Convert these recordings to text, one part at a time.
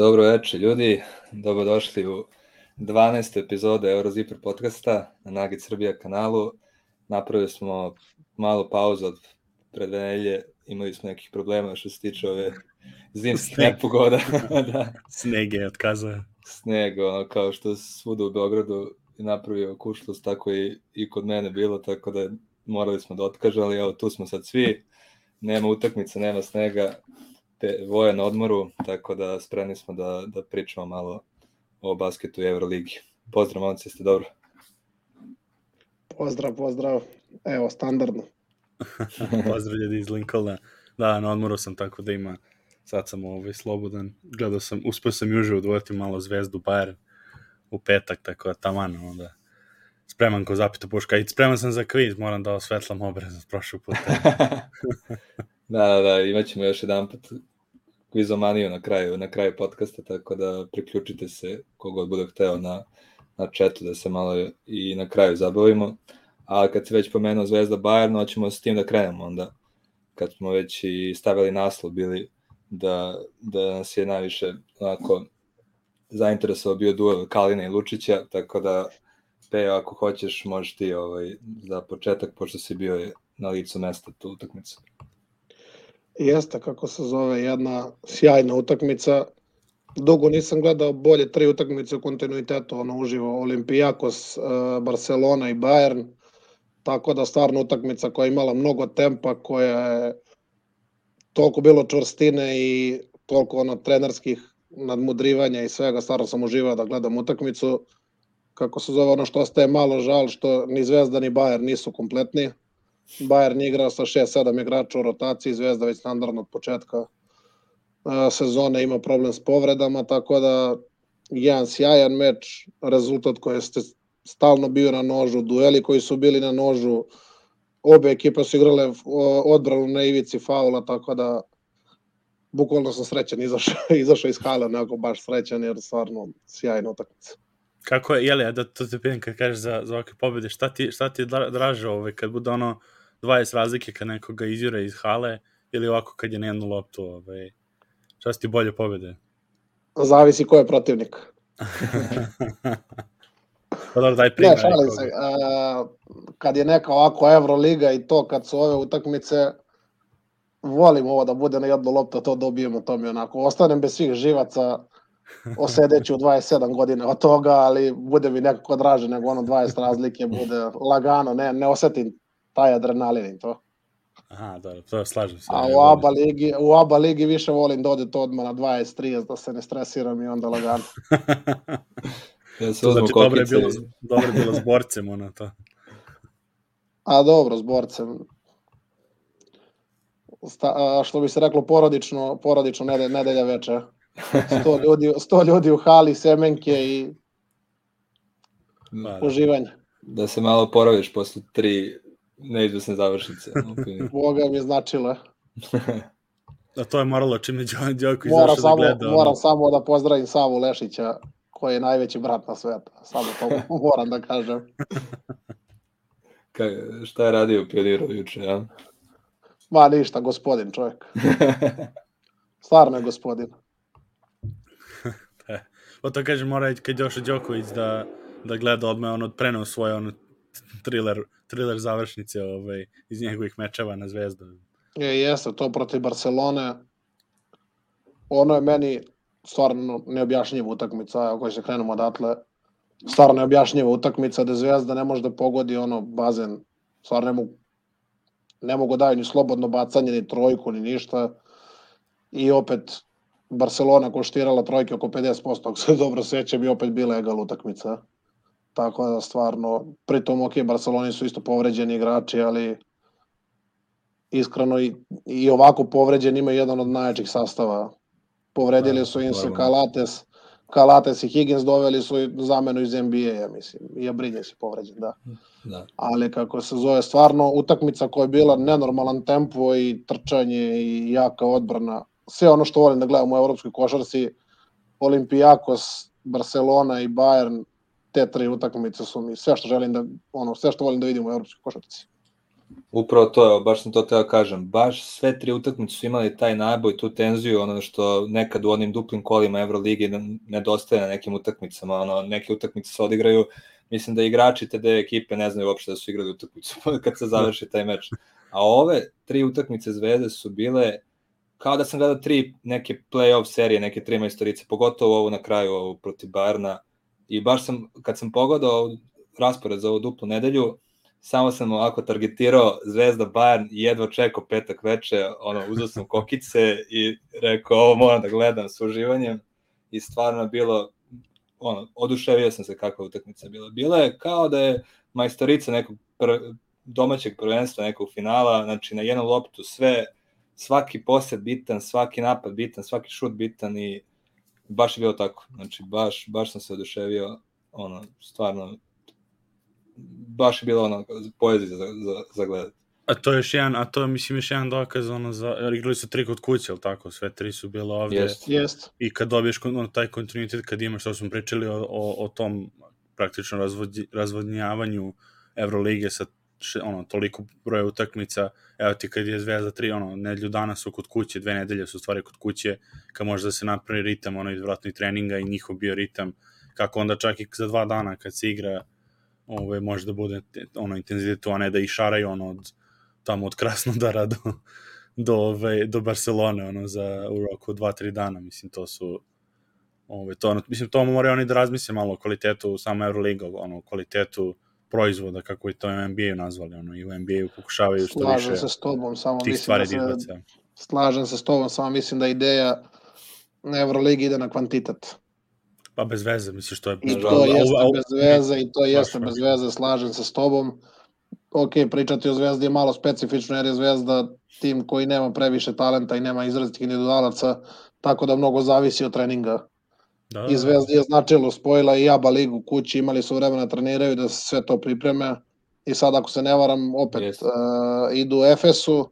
Dobro večer ljudi, dobrodošli u 12. epizode Eurozipper podcasta na Nagi Srbija kanalu. Napravili smo malu pauzu od pred nedelje, imali smo nekih problema što se tiče ove zimskih nepogoda. da. Sneg je otkazao. Sneg, ono, kao što svuda u Beogradu je napravio kušlost, tako i, i kod mene bilo, tako da morali smo da otkažemo, ali evo tu smo sad svi, nema utakmica, nema snega, te, voje na odmoru, tako da spremni smo da, da pričamo malo o basketu i Euroligi. Pozdrav, momci, ste dobro? Pozdrav, pozdrav. Evo, standardno. pozdrav ljudi iz Lincolna. Da, na odmoru sam tako da ima, sad sam ovaj slobodan. Gledao sam, uspio sam juže udvojiti malo zvezdu Bayern u petak, tako da taman onda spreman ko zapita puška i spreman sam za kviz, moram da osvetlam obraz od prošlog puta. da, da, da, imaćemo još jedan put kvizomaniju na kraju, na kraju podcasta, tako da priključite se kogod bude hteo na, na chatu da se malo i na kraju zabavimo. A kad se već pomenuo Zvezda Bayern, hoćemo s tim da krenemo onda, kad smo već i stavili naslov bili da, da nas je najviše onako zainteresovao bio duel Kalina i Lučića, tako da Pejo, ako hoćeš, možeš ti ovaj, za početak, pošto si bio na licu mesta tu utakmicu. Jeste, kako se zove, jedna sjajna utakmica. Dugo nisam gledao bolje tri utakmice u kontinuitetu, ono uživo Olimpijakos, e, Barcelona i Bayern. Tako da stvarno utakmica koja je imala mnogo tempa, koja je toliko bilo čvrstine i toliko ono trenerskih nadmudrivanja i svega, stvarno sam uživao da gledam utakmicu. Kako se zove ono što ostaje malo žal, što ni Zvezda ni Bayern nisu kompletni Bayern igra sa 6-7 igrača u rotaciji, Zvezda već standardno od početka sezone ima problem s povredama, tako da jedan sjajan meč, rezultat koji ste stalno bio na nožu, dueli koji su bili na nožu, obe ekipe su igrale odbranu na ivici faula, tako da bukvalno sam srećan izašao, izašao iz hala, nekako baš srećan, jer stvarno sjajna utakmica. Kako je, jeli, da to te pitam kad kažeš za, za ovakve pobjede, šta ti, šta ti draže ovaj, kad bude ono 20 razlike kad nekoga izjure iz hale ili ovako kad je na jednu loptu, ovaj, šta ti bolje pobede? Zavisi ko je protivnik. pa dobro, daj primjer. Ne, šalim se. A, kad je neka ovako Euroliga i to, kad su ove utakmice, volim ovo da bude na jednu loptu, to dobijemo, to mi onako. Ostanem bez svih živaca, osedeću 27 godina od toga, ali bude mi nekako draže nego ono 20 razlike, bude lagano, ne, ne osetim taj adrenalin i to. Aha, dobro, to slažem se. A u ABA ligi, u ABA ligi više volim da ode to odmah na 20-30, da se ne stresiram i onda lagano. ja se to znači, dobro je bilo, dobro je bilo s borcem, ono to. A dobro, s borcem. Sta, a, što bi se reklo, porodično, porodično nedelja, nedelja veče. 100 ljudi, 100 ljudi u hali, semenke i da, uživanje. Da se malo poraviš posle tri neizvesne završnice. Boga mi je značilo. A to je moralo čim je Đoko izašao da gleda. Moram samo da pozdravim Savu Lešića, koji je najveći brat na svetu. Samo to moram da kažem. Ka, šta je radio Pioniru juče, ja? Ma ništa, gospodin čovjek. Stvarno je gospodin. pa to kaže, mora kad došao Đoković da, da gleda odmah on preneo svoj on thriller thriller završnice ovaj, iz njegovih mečeva na zvezdu. Je, jeste, to protiv Barcelone. Ono je meni stvarno neobjašnjiva utakmica, ako se krenemo odatle. Stvarno neobjašnjiva utakmica da Zvezda ne može da pogodi ono bazen. Stvarno ne mogu, ne mogu daju ni slobodno bacanje, ni trojku, ni ništa. I opet Barcelona koštirala trojke oko 50%, ako se dobro sećam, i opet bila egal utakmica. Tako da stvarno, pritom ok, Barceloni su isto povređeni igrači, ali iskreno i, i ovako povređen ima jedan od najjačih sastava. Povredili da, su im se Kalates, Kalates i Higgins doveli su zamenu iz NBA, ja mislim. I Abrinje si povređen, da. da. Ali kako se zove, stvarno utakmica koja je bila nenormalan tempo i trčanje i jaka odbrana. Sve ono što volim da gledam u evropskoj košarci, Olimpijakos, Barcelona i Bayern te tri utakmice su mi sve što želim da ono sve što volim da vidim u evropskoj košarci. Upravo to, je, baš sam to teo kažem, baš sve tri utakmice su imali taj naboj, tu tenziju, ono što nekad u onim duplim kolima Euroligi nedostaje na nekim utakmicama, ono, neke utakmice se odigraju, mislim da igrači te dve ekipe ne znaju uopšte da su igrali utakmicu kad se završi taj meč. A ove tri utakmice Zvezde su bile kao da sam gledao tri neke play-off serije, neke tri majstorice, pogotovo ovo na kraju, ovo protiv Bayerna. I baš sam, kad sam pogledao raspored za ovu duplu nedelju, samo sam ovako targetirao Zvezda Bayern i jedva čekao petak veče, ono, uzao sam kokice i rekao ovo moram da gledam s uživanjem i stvarno bilo, ono, oduševio sam se kakva utakmica bila. Bila je kao da je majstorica nekog pr domaćeg prvenstva, nekog finala, znači na jednu loptu sve, svaki posed bitan, svaki napad bitan, svaki šut bitan i baš je bilo tako. Znači, baš, baš sam se oduševio, ono, stvarno, baš je bilo ono, poezija za, za, za gledat. A to je još jedan, a to je, mislim, još jedan dokaz, ono, za, jer igrali su tri kod kuće, ali tako, sve tri su bile ovde. Jest, jest. I kad dobiješ ono, taj kontinuitet, kad imaš, što smo pričali o, o, o tom praktično razvodnjavanju Evrolige sa ono, toliko broja utakmica, evo ti kad je Zvezda 3, ono, nedelju dana su kod kuće, dve nedelje su stvari kod kuće, kad može da se napravi ritam, ono, izvratno treninga i njihov bio ritam, kako onda čak i za dva dana kad se igra, ove, može da bude ono intenzitet, a ne da išaraju ono od tamo od Krasnodara do, do, ove, do Barcelone ono, za, u roku 2-3 dana, mislim, to su ove, to, ono, mislim, to moraju oni da razmisle malo o kvalitetu samo Euroliga, ono, kvalitetu proizvoda, kako je to NBA nazvali, ono, i u NBA pokušavaju što Slažem više se s tobom, samo tih mislim stvari da da se, izbace. slažem se s tobom, samo mislim da ideja Euroligi ide na kvantitet. Pa bez veze, misliš, što je... I to jeste a- bez veze, i to jeste baš, bez veze, slažem se s tobom. Ok, pričati o Zvezdi je malo specifično, jer je Zvezda tim koji nema previše talenta i nema izrazitih individualaca, tako da mnogo zavisi od treninga. Da, I Zvezda je značajno spojila i Aba ligu kući, imali su vremena da treniraju da se sve to pripreme. I sad ako se ne varam, opet Jeste. uh, idu u Efesu,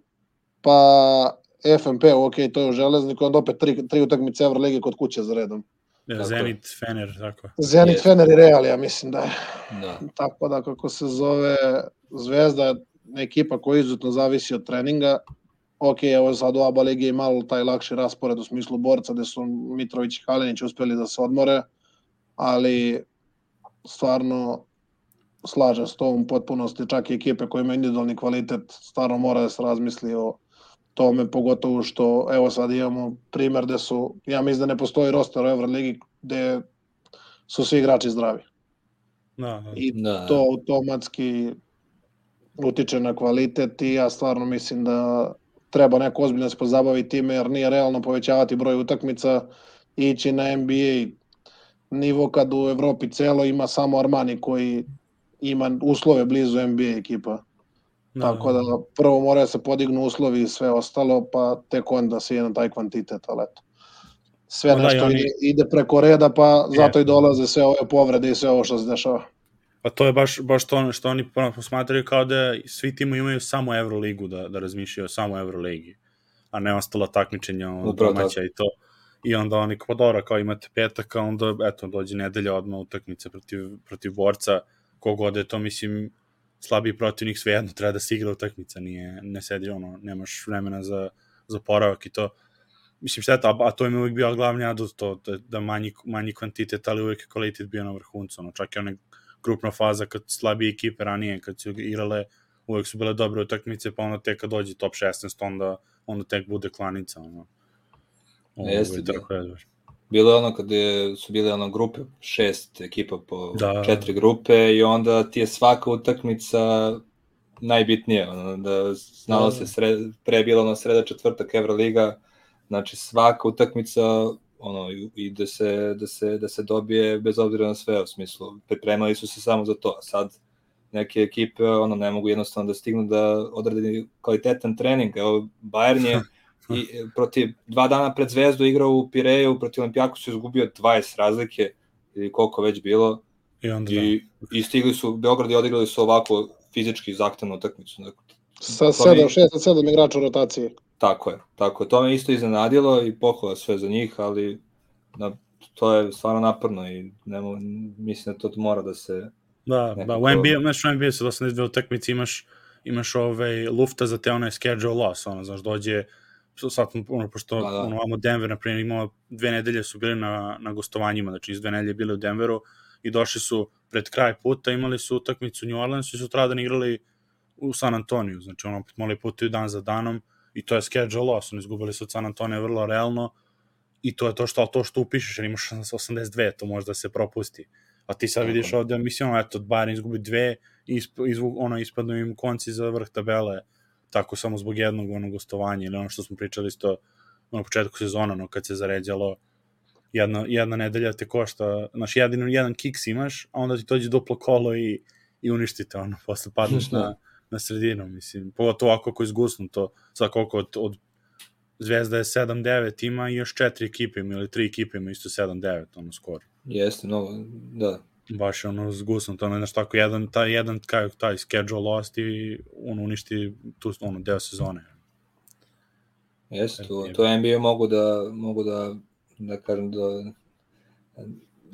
pa FNP, ok, to je u Železniku, onda opet tri, tri utakmice Evrolige kod kuće za redom. Tako Zenit, Fener, tako. Zenit, Jeste. Fener i Real, ja mislim da je. Da. Tako da kako se zove Zvezda ekipa koja izuzetno zavisi od treninga. Ok, evo sad u ABA ligi je malo taj lakši raspored u smislu borca gde su Mitrović i Kalinić uspeli da se odmore, ali stvarno slažem s tom potpunosti, čak i ekipe koje imaju individualni kvalitet, stvarno mora da se razmisli o tome, pogotovo što, evo sad imamo primer gde su, ja mislim da ne postoji roster u Euroligi gde su svi igrači zdravi. Da, da. I Da, to automatski utiče na kvalitet i ja stvarno mislim da treba neko ozbiljno da se pozabavi time jer nije realno povećavati broj utakmica i ići na NBA nivo kad u Evropi celo ima samo Armani koji ima uslove blizu NBA ekipa. da, Tako da prvo mora da se podignu uslovi i sve ostalo, pa tek onda se ide na taj kvantitet, ali eto. Sve Pa da, i nešto oni- ide, ide preko reda, pa zato Je. i dolaze sve ove povrede i sve ovo što se dešava. Pa to je baš, baš to ono što oni ono, posmatraju kao da svi timovi imaju samo Euroligu da, da razmišljaju o samo Euroligi, a ne ostala takmičenja Upravo domaća i to. I onda oni kao dobro, kao imate petak, a onda eto, dođe nedelja odmah utakmica protiv, protiv borca, kogod je to, mislim, slabiji protivnik svejedno treba da se igra utakmica, nije, ne sedi, ono, nemaš vremena za, za poravak i to. Mislim, šteta, a, a to im je uvijek bio glavni adut, to, da, da manji, manji kvantitet, ali uvijek je kvalitet bio na vrhuncu, ono, čak i one grupna faza kad slabije ekipe ranije, kad su igrale, uvek su bile dobre utakmice, pa onda tek kad dođe top 16, onda, onda tek bude klanica, ono. Ovo, Jeste, da. tako baš. Bilo je ono kad je, su bile ono grupe, šest ekipa po Da. da. četiri grupe i onda ti je svaka utakmica najbitnije, ono, da znalo Da, se da. sred, pre bilo ono sreda četvrtak Evroliga, znači svaka utakmica ono i- da se da se da se dobije bez obzira na sve u smislu pripremali su se samo za to a sad neke ekipe ono ne mogu jednostavno da stignu da odrade kvalitetan trening evo Bayern je i protiv dva dana pred Zvezdu igrao u Pireju protiv Olimpijakosa izgubio 20 razlike ili koliko već bilo I onda, da. i, i stigli su Beograd i odigrali su ovako fizički zahtevnu utakmicu Dakle, Sa sedam, šest, sedam igrača u rotaciji. Tako je, tako je. To me isto iznenadilo i pohvala sve za njih, ali na, to je stvarno naporno i nemo, mislim da to mora da se... Da, da, u NBA, znaš, u NBA se 82 utakmice imaš imaš ovaj lufta za te onaj schedule loss, ono, znaš, dođe, sad, ono, pošto, Pa da. ono, vamo Denver, na primjer, imao dve nedelje su bili na, na gostovanjima, znači iz dve nedelje bili u Denveru i došli su pred kraj puta, imali su utakmicu u New Orleansu i sutradan igrali u San Antoniju, znači ono, mali putuju dan za danom i to je schedule loss, oni izgubili su od San Antonija vrlo realno i to je to što, to što upišeš, jer imaš 82, to može da se propusti. A ti sad vidiš ovde, mislim, ono, eto, Bayern izgubi dve, isp, izvu, ono, ispadnu im konci za vrh tabele, tako samo zbog jednog onog gostovanja, ili ono što smo pričali isto na početku sezona, no, kad se zaređalo, jedna, jedna nedelja te košta, znaš, jedan, jedan kiks imaš, a onda ti dođe duplo kolo i, i uništite, ono, posle padneš na, na sredinu, mislim, pogotovo ako ako je zgusnuto, sad koliko od, od Zvezda je 7-9 ima i još četiri ekipe ima, ili tri ekipe ima isto 7-9, ono, skoro. Jeste, no, da. Baš ono zgusnuto, ono, znaš, tako jedan, taj, jedan, kaj, taj schedule lost i ono, uništi tu, ono, deo sezone. Jeste, to, to NBA mogu da, mogu da, da kažem, da,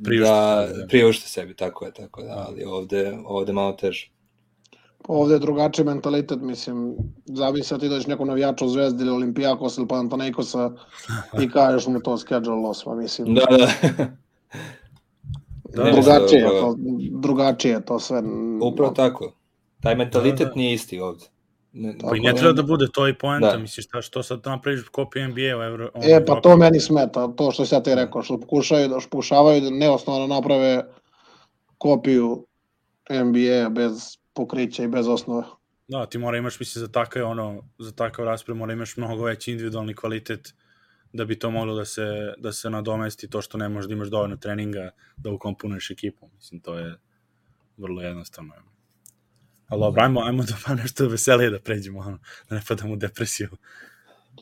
Priušte da, sebi, da. priušte sebi, tako je, tako je, da, ali ovde, ovde malo teže. Ovde je drugačiji mentalitet, mislim, zavisi sad ti dođeš nekom navijaču Zvezdi ili Olimpijakos ili Panathinaikosa i kažeš mu to schedule loss, pa mislim, Da, da. Da, drugačije, je mislim, to, drugačije je to sve. Upravo tako. Taj mentalitet Da, da. nije isti ovde. Ne, Pa i ne treba da bude to i poenta, Da. misliš, šta, što sad napraviš kopiju NBA u Euro... E, pa Evropi? to meni smeta, to što ja ti rekao, što pokušaju da, što pokušavaju da neosnovno naprave kopiju NBA bez pokrića i bez osnove. Da, ti mora imaš, mislim, za takav, ono, za takav raspored mora imaš mnogo veći individualni kvalitet da bi to moglo da se, da se nadomesti to što ne možeš da imaš dovoljno treninga da ukomponuješ ekipu. Mislim, to je vrlo jednostavno. Ali dobro, ajmo, ajmo da pa nešto veselije da pređemo, ono, da ne padamo u depresiju.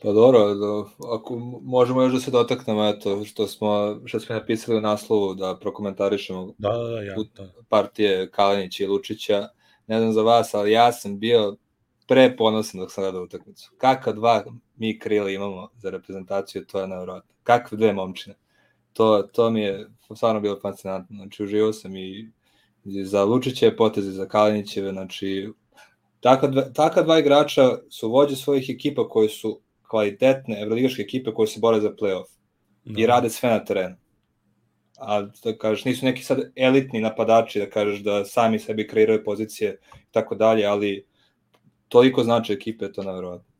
Pa dobro, da, ako možemo još da se dotaknemo, eto, što smo, što smo napisali u naslovu, da prokomentarišemo Da, da, da, ja, da. partije Kalinića i Lučića. Ne znam za vas, ali ja sam bio pre ponosan dok sam gledao utakmicu. Kakva dva mi krila imamo za reprezentaciju, to je nevjerojatno. Kakve dve momčine. To, to mi je stvarno bilo fascinantno. Znači, uživao sam i, za Lučiće poteze, za Kalinićeve, znači, takva dva, takva dva igrača su vođe svojih ekipa koje su kvalitetne evroligaške ekipe koje se bore za play-off da. i rade sve na terenu. A da kažeš, nisu neki sad elitni napadači, da kažeš da sami sebi kreiraju pozicije i tako dalje, ali toliko znači ekipe, to je nevjerovatno,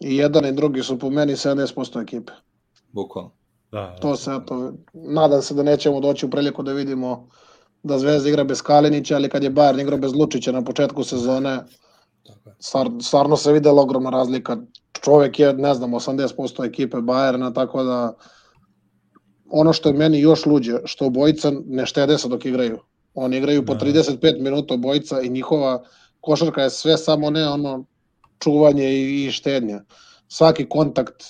I jedan i drugi su po meni 70% ekipe. bukvalno. Da, da. To se, eto, nadam se da nećemo doći u priliku da vidimo da Zvezda igra bez Kalinića, ali kad je Bayern igrao bez Lučića na početku sezone, stvar, stvarno se videla ogromna razlika. Čovek je, ne znam, 80% ekipe Bayerna, tako da ono što je meni još luđe, što obojica ne štede se dok igraju. Oni igraju po Da. 35 minuta obojica i njihova košarka je sve samo ne ono čuvanje i, i štednja. Svaki kontakt,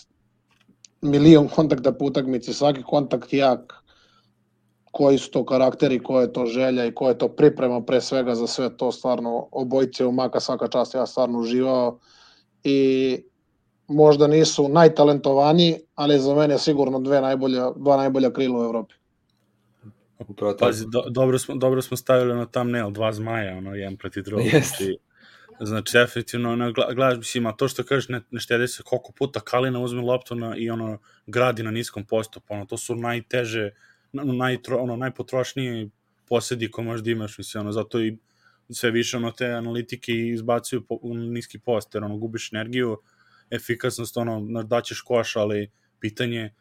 milion kontakta po utakmici, svaki kontakt jak, koji su to karakteri, koja je to želja i koja je to priprema pre svega za sve to stvarno obojice u maka svaka čast, ja stvarno uživao i možda nisu najtalentovaniji, ali za mene sigurno dve najbolja, dva najbolja krila u Evropi. Upravo tako. Pazi, do, dobro, smo, dobro smo stavili na thumbnail, dva zmaja, ono, jedan protiv drugog. Jeste. Znači, znači, definitivno, ono, gledaš, mislim, a to što kažeš, ne, ne štede se koliko puta Kalina uzme loptu na, i ono, gradi na niskom postupu, ono, to su najteže, na- najtro, ono, najpotrošniji posedi koje možda imaš, mislim, ono, zato i sve više, ono, te analitike izbacuju po, niski post, jer, ono, gubiš energiju, efikasnost, ono, daćeš koš, ali pitanje,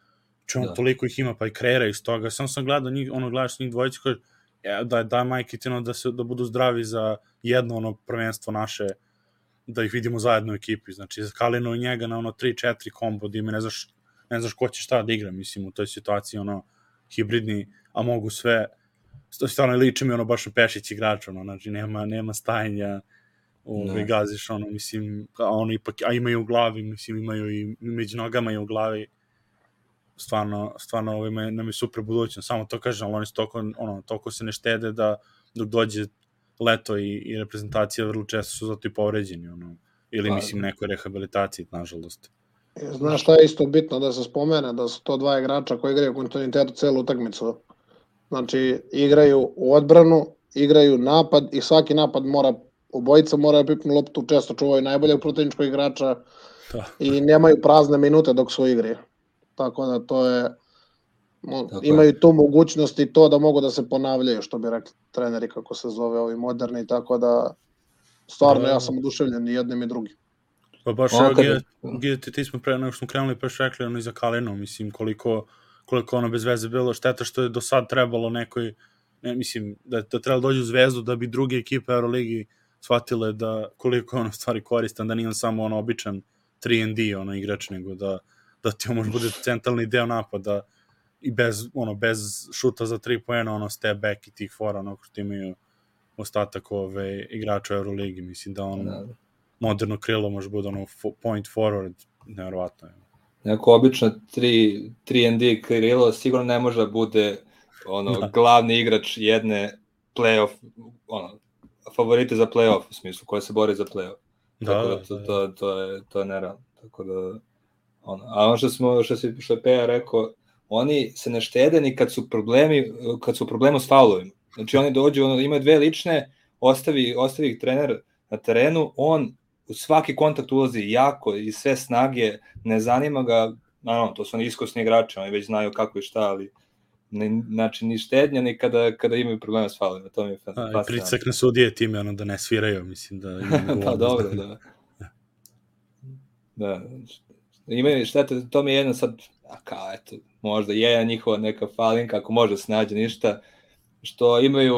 čemu Da. toliko ih ima, pa i kreira iz toga. Sam sam gledao njih, ono, gledaš njih dvojicu, kaže, ja, da, da majke ti, ono, da, se, da budu zdravi za jedno, ono, prvenstvo naše, da ih vidimo zajedno u ekipi. Znači, za Kalino i njega na ono 3-4 kombo, da ime ne znaš, ne znaš ko će šta da igra, mislim, u toj situaciji, ono, hibridni, a mogu sve, stvarno liči mi ono baš na Pešić igrač, ono, znači nema, nema stajanja, ovaj, Ne. gaziš, ono, mislim, a oni ipak, a imaju u glavi, mislim, imaju i među nogama i u glavi, stvarno, stvarno ovaj, me- nam je super budućnost, samo to kažem, ali oni su toliko, ono, toliko se ne štede da dok dođe leto i, i reprezentacija vrlo često su zato i povređeni, ono, ili Pa, mislim nekoj rehabilitaciji, nažalost. I Znaš šta je isto bitno da se spomene, da su to dva igrača koji igraju u kontinuitetu celu utakmicu. Znači, igraju u odbranu, igraju napad i svaki napad mora obojica moraju pipnu loptu, često čuvaju najboljeg protivničkog igrača Da. i nemaju prazne minute dok su u igri. Tako da to je, mo- Tako je. imaju tu mogućnost i to da mogu da se ponavljaju, što bi rekli treneri kako se zove ovi moderni, tako da stvarno Da. ja sam oduševljen i jednim i drugim. Pa baš Ono evo, kad- Gide, ti, smo pre nego što smo krenuli pa još rekli ono i za Kalinu, mislim koliko, koliko ono bez veze bilo, šteta što je do sad trebalo nekoj, ne, mislim, da, da trebalo dođu u zvezdu da bi druge ekipe Euroligi shvatile da koliko je ono stvari koristan, da nije on samo ono običan 3&D ono igrač, nego da, da ti on može bude centralni deo napada i bez, ono, bez šuta za 3 poena, ono, step back i tih fora, ono, što imaju ostatak ove igrača u Euroligi, mislim da on Da. moderno krilo može bude ono point forward, nevjerovatno je. Neko obično 3, 3&D krilo sigurno ne može da bude ono, Da. glavni igrač jedne playoff, ono, favorite za playoff u smislu, koja se bori za playoff. Da, Tako da, da, to, da. to, to, je, to je nerealno. Tako da, ono, a ono što smo, što, si, što je Peja rekao, oni se ne štede ni kad su problemi, kad su problemu s faulovima. Znači oni dođu, ono, imaju dve lične, ostavi, ostavi ih trener na terenu, on u svaki kontakt ulazi jako i sve snage, ne zanima ga, naravno, to su oni iskusni igrači, oni već znaju kako i šta, ali ne, znači ni štednja ni kada, kada imaju problema s faulovima, to mi je A, i fascinantno. pritisak na sudije time, ono, da ne sviraju, mislim da pa dobro, da. Da, imaju štete, to mi je jedno sad, a kao, eto, možda je njihova neka falinka, ako može da se nađe ništa, što imaju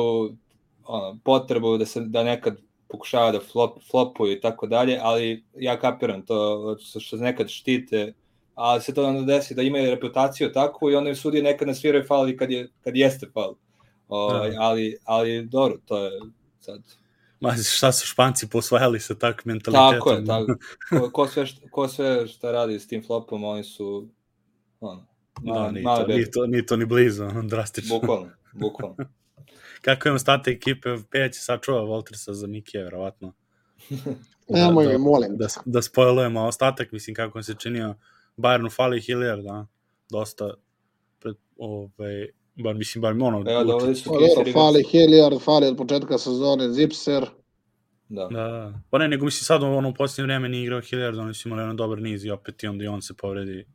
ono, potrebu da se da nekad pokušava da flop, flopuju i tako dalje, ali ja kapiram to što se nekad štite, ali se to onda desi da imaju reputaciju takvu i onda im sudije nekad ne sviraju faul i kad, je, kad jeste faul. O, Da. ali, ali dobro, to je sad Ma, šta su španci posvajali sa tak mentalitetom? Tako je, tako. Ko, ko, sve šta, ko sve šta radi s tim flopom, oni su ono, Da, male, nije, male to, nije, bebe. to, nije to ni blizu, drastično. Bukvalno, bukvalno. Kako je ostatak ekipe, Peja će sačuva Voltersa za Mikija, verovatno. Nemoj da, molim. Da, da spojlujemo, a ostatak, mislim, kako on se činio, Bayernu fali Hilliard, da, dosta, pred, ovaj, bar, mislim, bar ono, Evo, doveli Lučić. su Pa dobro, fali Hilliard, fali od početka sezone Zipser. Da. Da, da. Pa ne, nego mislim sad ono u posljednje vreme nije igrao Hilliard, oni su imali jedan dobar niz i opet i onda i on se povredi.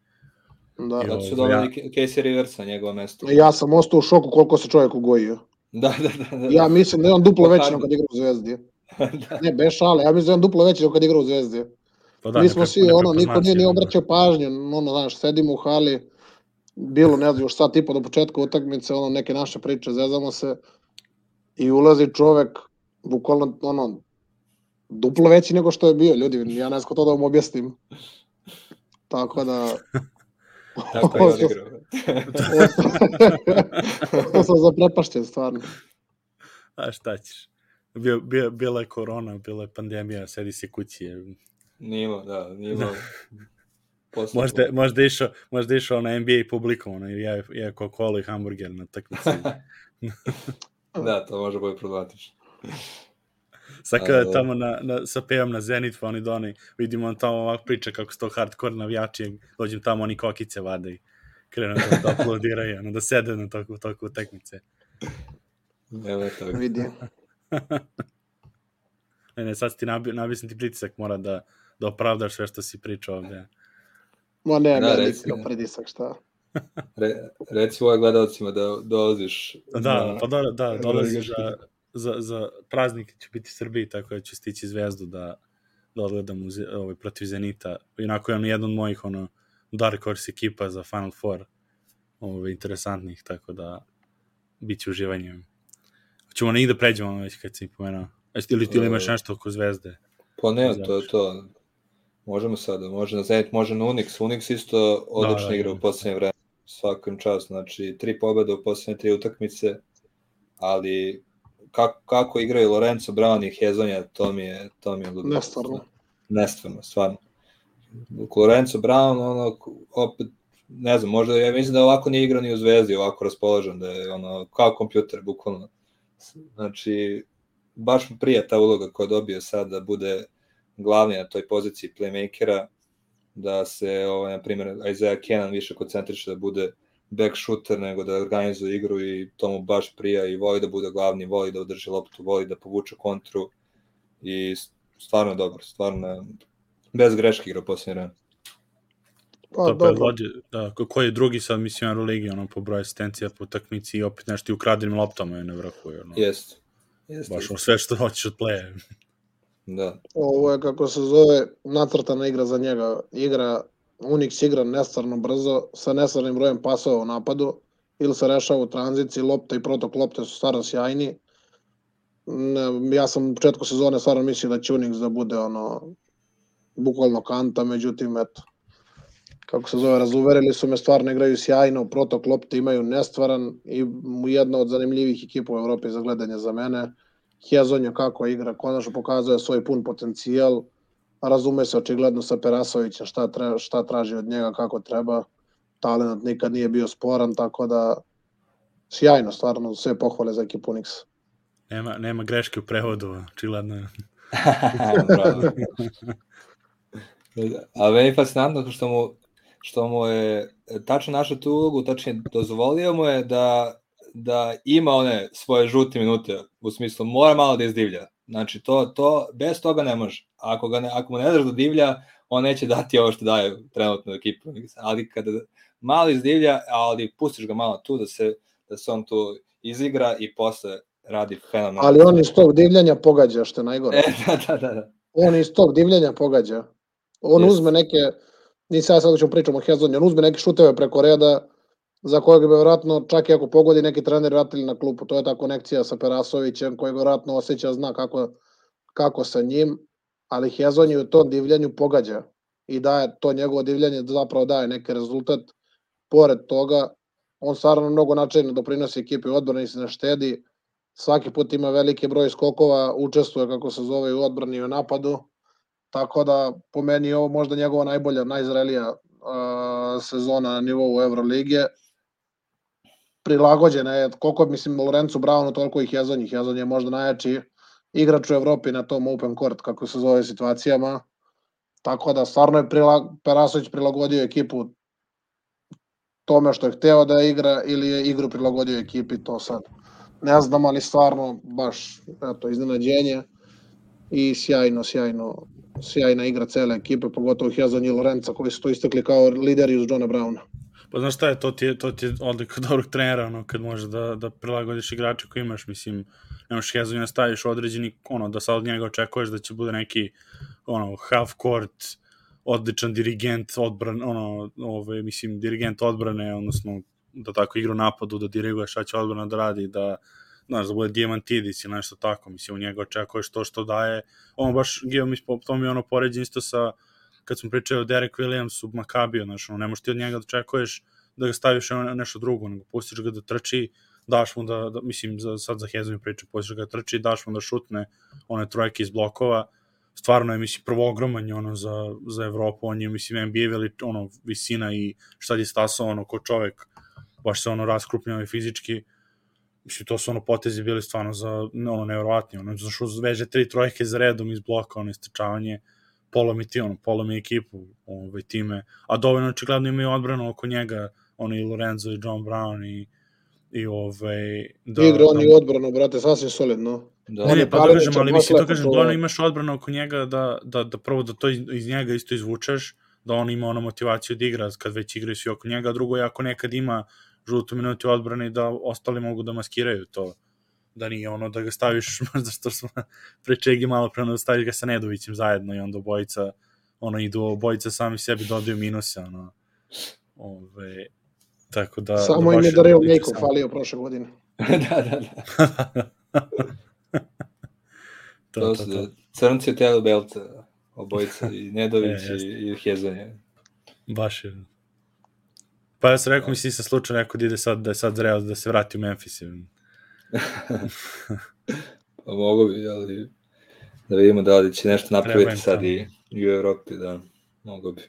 Da. Zato su Ovo, ja- doveli Casey Rivers na njegovo mesto. Ja sam ostao u šoku koliko se čovjek ugojio. Da, da, da. da. Ja mislim da je on duplo veći nego kad igra u Zvezdi. da. Ne, bez šale, ja mislim da je on duplo veći nego kad igra u Zvezdi. Pa Da, Mi smo nepre- svi, ono, niko nije ni obraćao pažnju, ono, znaš, sedimo u hali, bilo, ne znam, još sat i po do početka utakmice, ono, neke naše priče, zezamo se, i ulazi čovek, bukvalno, ono, duplo veći nego što je bio, ljudi, ja ne znam to da vam objasnim. Tako da, Tako je odigrao. to sam zaprepašćen, stvarno. A šta ćeš? Bio, bio, bila je korona, bila je pandemija, sedi se kući. je. Nije imao, da, nije imao. posla. Možda, možda je išao, možda je išao na NBA publikom, ono, i ja, ja Coca-Cola i hamburger na takmici. da, to može biti problematično. Sad kada je A, tamo na, na, sa pevom na Zenit, pa oni doni, vidimo on tamo ovak priča kako su to hardcore navijači, dođem tamo, oni kokice vade i krenu da, da aplodiraju, ono, da sede na toku, toku utakmice. Evo to. Vidi. Ne, ne, sad ti nabio, nabio sam ti pritisak, mora da, da opravdaš sve što si pričao ovde. Ma ne, Da, ne, reci, nikakav ne. pritisak, šta. Re, reci ovoj gledalcima da dolaziš Da, na- pa da, da, dolazi Euroligaški. za, za, za praznik će biti u Srbiji, tako da ću stići zvezdu da, da odgledam u, Ze- ovaj, protiv Zenita. Inako je on jedan od mojih ono, Dark Horse ekipa za Final Four ovaj, interesantnih, tako da bit će uživanje. Hoćemo negdje da pređemo ono već kad si pomenuo. Ili ti imaš E, nešto oko zvezde? Pa ne, to je to. Možemo sada, može na Zenit, može na Unix. Unix isto odlično Da, da, igra u poslednje vreme. Svakom čast, znači tri pobjede u poslednje tri utakmice, ali kako, kako igraju Lorenzo Brown i Hezonja, to mi je, to mi je ludilo. Nestvarno. Nestvarno, stvarno. Lorenzo Brown, ono, opet, ne znam, možda, ja mislim da ovako nije igrao ni u Zvezdi, ovako raspoložen, da je ono, kao kompjuter, bukvalno. Znači, baš mu prija ta uloga koja je dobio sad da bude glavni na toj poziciji playmakera, da se, ovaj, na primjer, Isaiah Kenan više koncentriše da bude back shooter nego da organizuje igru i to mu baš prija i voli da bude glavni, voli da održi loptu, voli da povuče kontru i stvarno je dobro, stvarno je bez greške igra posljednje vreme. Pa, to predvodi, da, ko- koji je drugi sad, mislim, Euroligi, ono, po broju asistencija po utakmici i opet nešto i ukradenim loptama je na vrhu, ono, Jest. Jest. baš ono, sve što hoćeš od playa. Da. Ovo je, kako se zove, nacrtana igra za njega. Igra, Unix igra nestvarno brzo, sa nestvarnim brojem pasova u napadu, ili se rešava u tranziciji, lopta i protok lopte su stvarno sjajni. Ja sam u početku sezone stvarno mislio da će Unix da bude ono, bukvalno kanta, međutim, eto, kako se zove, razuverili su me, stvarno igraju sjajno, protok lopte imaju nestvaran i jedna od zanimljivih ekipa u Evropi za gledanje za mene. Hezonja kako igra, konačno pokazuje svoj pun potencijal, razume se očigledno sa Perasovićem šta, treba, šta traži od njega, kako treba, talent nikad nije bio sporan, tako da sjajno, stvarno, sve pohvale za ekipu Unix. Nema, nema greške u prevodu, očigledno. je. A meni je fascinantno što mu, što mu je tačno našao tu ulogu, tačnije dozvolio mu je da, da ima one svoje žute minute, u smislu mora malo da izdivlja. Znači, to, to, bez toga ne može. Ako, ga ne, ako mu ne daš da divlja, on neće dati ovo što daje trenutno ekipu. Ali kada malo izdivlja, ali pustiš ga malo tu da se, da se on tu izigra i posle radi fenomenalno. Ali on iz tog divljanja pogađa, što je najgore. E, da, da, da. da. On iz tog divljenja pogađa. On Jest. uzme neke, nisam ja sad ćemo pričamo o Hezonju, on uzme neke šuteve preko reda, za kojeg bi vjerojatno, čak i ako pogodi neki trener vratili na klupu, to je ta konekcija sa Perasovićem, koji vjerojatno osjeća, zna kako, kako sa njim, ali Hezonju u tom divljenju pogađa i daje to njegovo divljanje zapravo daje neki rezultat. Pored toga, on stvarno mnogo načajno doprinosi ekipi odbrani se ne štedi, svaki put ima veliki broj skokova, učestvuje kako se zove u odbrani i u napadu, tako da po meni je ovo možda njegova najbolja, najzrelija sezona na nivou Evrolige. Prilagođena je, koliko mislim Lorenzo Brownu, toliko i Hezonji. Hezon je možda najjači igrač u Evropi na tom open court, kako se zove situacijama. Tako da stvarno je prilag, Perasović prilagodio ekipu tome što je hteo da igra ili je igru prilagodio ekipi, to sad ne znam, ali stvarno baš eto, iznenađenje i sjajno, sjajno, sjajna igra cele ekipe, pogotovo Hezon i Lorenza koji su to istekli kao lideri uz Johna Browna. Pa znaš šta je, to ti je, to ti je odlika dobrog trenera, ono, kad možeš da, da prilagodiš igrače koji imaš, mislim, nemaš Hezonja da staviš određeni, ono, da sad od njega očekuješ da će bude neki, ono, half court, odličan dirigent odbrane, ono, ove, mislim, dirigent odbrane, odnosno, da tako igra u napadu, da diriguje šta će odbrana da radi, da, znaš, da bude Diamantidis ili nešto tako, mislim, u njega očekuješ to što daje, on baš, Gio, mislim, to mi je ono poređen isto sa, kad smo pričali o Derek Williamsu, Makabiju, znaš, ono, ne možeš ti od njega da očekuješ da ga staviš na nešto drugo, nego pustiš ga da trči, daš mu da, da mislim, za, sad za Hezonju pričam, pustiš ga da trči, daš mu da šutne one trojke iz blokova, stvarno je, mislim, prvo ogroman je ono za, za Evropu, on je, mislim, NBA veli, ono, visina i šta je stasao, ono, ko čovek, baš se ono raskrupnjava i fizički, mislim, to su ono potezi bili stvarno za, ono, nevjerovatni, ono, zašto veže tri trojke za redom iz bloka, ono, istrčavanje, polomi ti, ono, polomi ekipu, ovaj, time, a dovoljno očigledno imaju odbranu oko njega, ono, i Lorenzo i John Brown i, i ovaj, Da, Igra on i odbranu, brate, sasvim solidno. Da. Ne, On ne, je pa da kažem, ali mislim, to lepo kažem, dovoljno imaš odbranu oko njega da, da, da prvo da to iz, iz njega isto izvučeš, da on ima ono motivaciju da igra kad već igraju svi oko njega, a drugo je ako nekad ima žutu minutu odbrane da ostali mogu da maskiraju to da nije ono da ga staviš možda što smo pričegi malo pre ono da staviš ga sa Nedovićem zajedno i onda obojica ono idu obojica sami sebi dodaju minuse ono ove, tako da Samo da im je da Real Mako interesantno. falio prošle godine. da, da, da. to, To to, to. crnci od Tele Belta, obojica, i Nedović E, i, i Hezonje. Baš je. Pa ja sam rekao, mislim, sam slučajno rekao da ide sad, da je sad zreo da se vrati u Memphis. Pa mogu bi, ali da vidimo da li će nešto napraviti sad i, i u Evropi, da, mogu bi.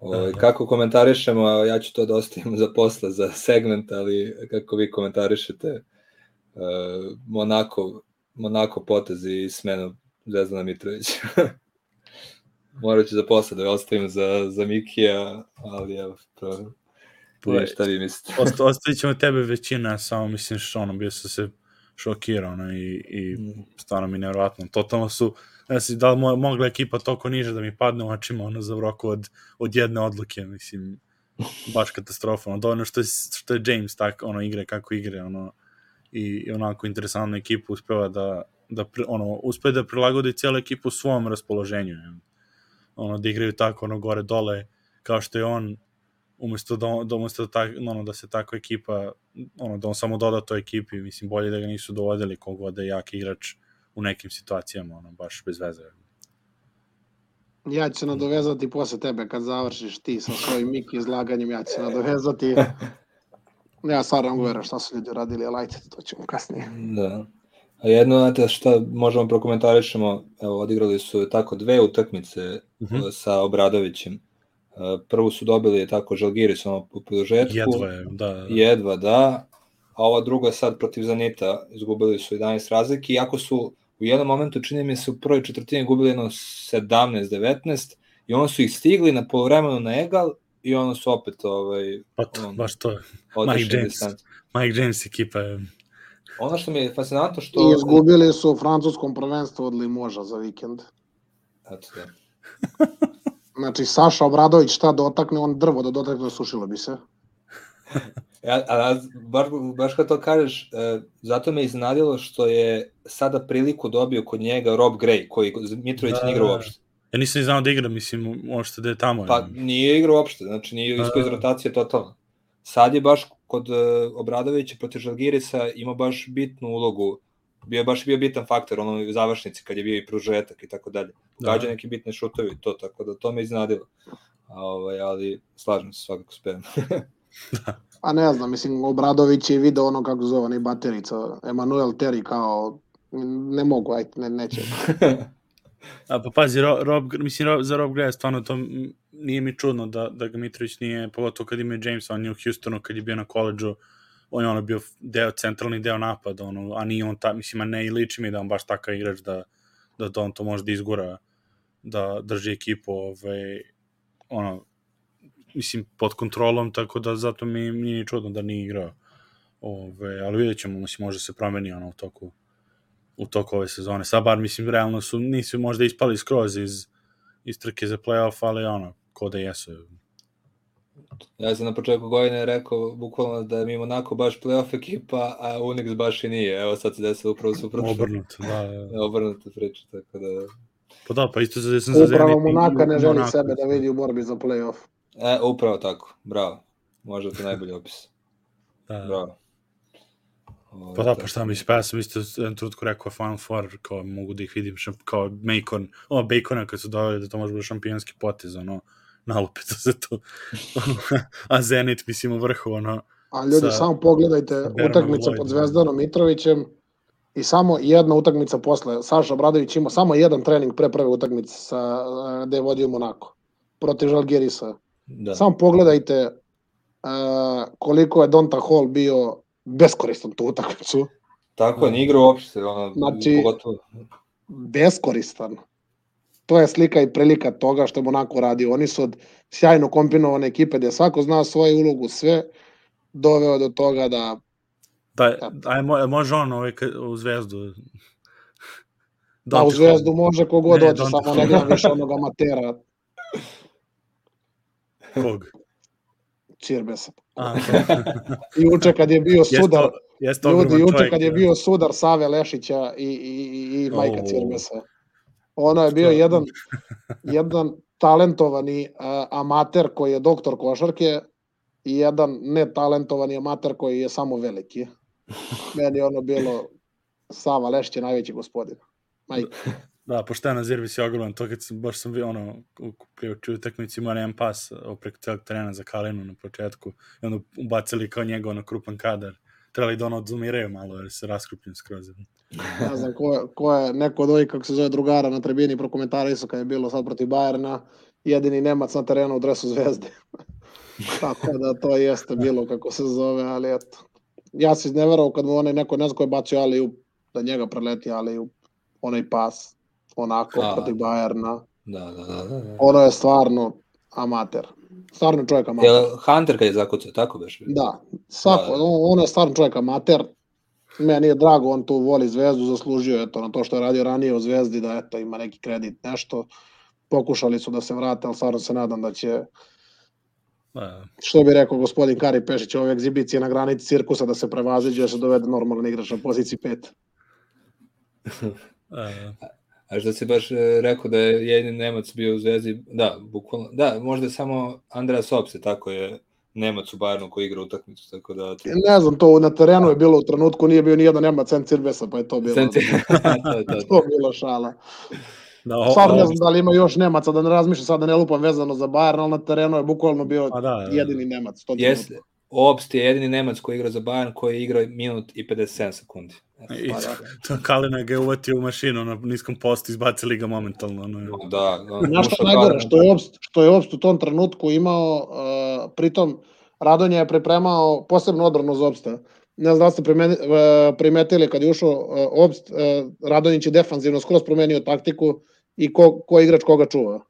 Ovaj, Da, da. Kako komentarišemo, ja ću to da ostavim za posle, za segment, ali kako vi komentarišete uh, Monako, Monako potez i smenu Zvezdana Mitrovića. Morat ću za posle da ostavim za, za Mikija, ali evo, to, Pa, šta vi mislite. Osta, ostavit ćemo tebe većina, samo mislim što ono, bio sam se šokira, ono, i, i Mm. stvarno mi nevjerojatno. Totalno su, ne znam da li mo- mogla ekipa toliko niže da mi padne u očima, ono, za roku od, od jedne odluke, mislim, baš katastrofa, ono, dovoljno što je, što je James tak, ono, igre kako igre, ono, i, i onako interesantnu ekipu uspeva da, da pri, ono, uspe da prilagodi cijelu ekipu svom raspoloženju, ono, da igraju tako, ono, gore, dole, kao što je on, umesto da, on- da umesto da, tak, ono, da se takva ekipa, ono, da on samo doda toj ekipi, mislim, bolje da ga nisu dovodili kogod da je jak igrač u nekim situacijama, ono, baš bez veze. Ja ću se nadovezati posle tebe kad završiš ti sa svojim Miki izlaganjem, ja ću se nadovezati. Ja stvarno govorim šta su ljudi radili, ali ajte, to ćemo kasnije. Da. A jedno, znate, šta možemo prokomentarišemo, evo, odigrali su tako dve utakmice Mhm. uh, sa Obradovićem. Prvu su dobili tako Žalgiris ono u produžetku. Jedva je, da, da. Jedva, da. A ova druga sad protiv Zanita, izgubili su 11 razlike, iako su u jednom momentu, čini mi se, u prvoj četvrtini gubili jedno 17-19 i ono su ih stigli na polovremenu na egal i ono su opet ovaj, Pa to, on- baš to je. Mike James. Mike James ekipa je, Ono što mi je fascinantno što... I izgubili su u francuskom prvenstvu od Limoža za vikend. Eto, da. Znači, Saša Obradović šta dotakne, on drvo da dotakne, sušilo bi se. Ja, a, a baš, baš kad to kažeš, e, zato me iznadilo što je sada priliku dobio kod njega Rob Gray, koji Mitrović Da, da, nije igrao da. uopšte. ja nisam ni znao da igra, mislim, uopšte da je tamo. Pa je. nije igrao uopšte, znači nije iskao iz Da. rotacije totalno. Sad je baš kod uh, Obradovića protiv Žalgirisa ima baš bitnu ulogu. Bio je baš bio bitan faktor ono u završnici kad je bio i pružetak i tako dalje. Da. Gađa neki bitne šutovi i to, tako da to me iznadilo. A, ovaj, ali slažem se svakako s Perom. A ne znam, mislim, Obradović je video ono kako zove, onaj baterica, Emanuel Terry kao, ne mogu, ajde, ne, neće. A pa pazi, Rob, Rob mislim, Rob, za Rob Gray stvarno to nije mi čudno da, da ga Mitrović nije, pogotovo kad ima James, on je u Houstonu kad je bio na koleđu, on je ono bio deo, centralni deo napada, ono, a nije on ta, mislim, a ne i liči mi da on baš takav igrač da, da, da on to može da izgura, da drži ekipu, ovaj, ono, mislim, pod kontrolom, tako da zato mi nije ni čudno da nije igrao. Ove, ali vidjet ćemo, mislim, može se promeni ono u toku u toku ove sezone. Sad bar, mislim, realno su, nisu možda ispali skroz iz, iz trke za playoff, ali ono, ko da jesu. Ja sam na početku godine rekao bukvalno da mi Monako baš playoff ekipa, a Unix baš i nije. Evo sad se desilo upravo suprotno. Obrnuto, da, da. Obrnuta priča, tako da... Pa da, pa isto za, sam za Upravo Zenit i Monaka ne želi Monaco. sebe da vidi u borbi za play-off. E, upravo tako, bravo. Možda to najbolji opis. Da, da. Bravo. Ovo, Pa da, pa šta mislim, pa ja sam isto jedan trenutku rekao Final Four, kao mogu da ih vidim šamp, kao Bacon, o, Bacona kad su doveli da to može biti šampionski potez, ono, nalupito se to. a Zenit, mislim, u vrhu, ono, A ljudi, Sa- samo pogledajte Lloydom. pod Zvezdanom Mitrovićem i samo jedna utakmica posle. Saša Obradović ima samo jedan trening pre prve utakmice sa, eh, gde je vodio Monako protiv Žalgirisa. Da. Samo pogledajte uh, koliko je Donta Hall bio beskoristan tu utakmicu. Tako je, nije igrao uopšte, ono, Znači- pogotovo. Beskoristan. To je slika i prilika toga što je Monako radio. Oni su od sjajno kombinovane ekipe gde svako zna svoju ulogu, sve doveo do toga da da, aj, mo, može on ovaj, u zvezdu. Da, u Zvezdu može kogod dođe, samo ne gledam više onog amatera Kog? Cirbesa. A, Juče kad je bio sudar, jeste ljudi, ogroman juče čovjek, kad je da. bio sudar Save Lešića i, i, i, i Majka O. Cirbesa, ono je bio jedan, jedan talentovani a, amater koji je doktor košarke i jedan netalentovani amater koji je samo veliki. Meni je ono bilo Sava Lešić je najveći gospodin. Majka. Da, pošteno Zirbis je ogroman, to kad sam, baš sam bio ono, u priuču utakmici imao jedan pas o, preko celog terena za Kalinu na početku i onda ubacili kao njega ono krupan kadar. Trebali da ono odzumiraju malo jer se raskrupljen skroz. ne znam ko ko je neko od ovih, kako se zove, drugara na tribini prokomentarisao kad je bilo sad protiv Bajerna, jedini Nemac na terenu u dresu zvezde. Tako da to jeste bilo kako se zove, ali eto. Ja se izneverao kad mu onaj neko, ne znam ko je bacio Aliju, da njega preleti Aliju, onaj pas, onako, A. protiv Bajerna. Da, da, da, da. da. Ono je stvarno amater. Stvarno čovjek amater. Jel Hunter kad je zakucao, tako beš? Da, svako, Da, da. on, on je stvarno čovjek amater. meni je drago, on tu voli Zvezdu, zaslužio je to na to što je radio ranije u Zvezdi, da eto, ima neki kredit, nešto. Pokušali su da se vrate, ali stvarno se nadam da će, što bi rekao gospodin Kari Pešić, ove egzibicije na granici cirkusa da se prevaziđe, da se dovede normalan igrač na poziciji 5. da, A što si baš e, rekao da je jedini Nemac bio u Zvezdi, da, bukvalno, da, možda je samo Andreas Opse, tako je Nemac u Bayernu koji igra utakmicu, tako da... Ne znam, to na terenu je bilo u trenutku, nije bio ni jedan Nemac sem Cirbesa, pa je to bilo, Senti- to je to. to je bilo šala. da, o- Stvarno ne znam da li ima još Nemaca, da ne razmišljam sad da ne lupam vezano za Bayern, ali na terenu je bukvalno bio Pa da, da. jedini Nemac. To Jeste, Obst je jedini Nemac koji igra za Bayern koji je igrao minut i 57 sekundi. I to, da. Kalina ga je uvatio u mašinu na niskom postu, izbacili ga momentalno. Ono, Da, on Znaš ušao najgore, što je Obst, što je Obst u tom trenutku imao, uh, pritom Radonja je pripremao posebnu odbranu za Obsta. Ne znam da ste primeni, uh, primetili kad je ušao uh, Obst, uh, Radonjić je defanzivno skroz promenio taktiku i ko, ko igrač koga čuva.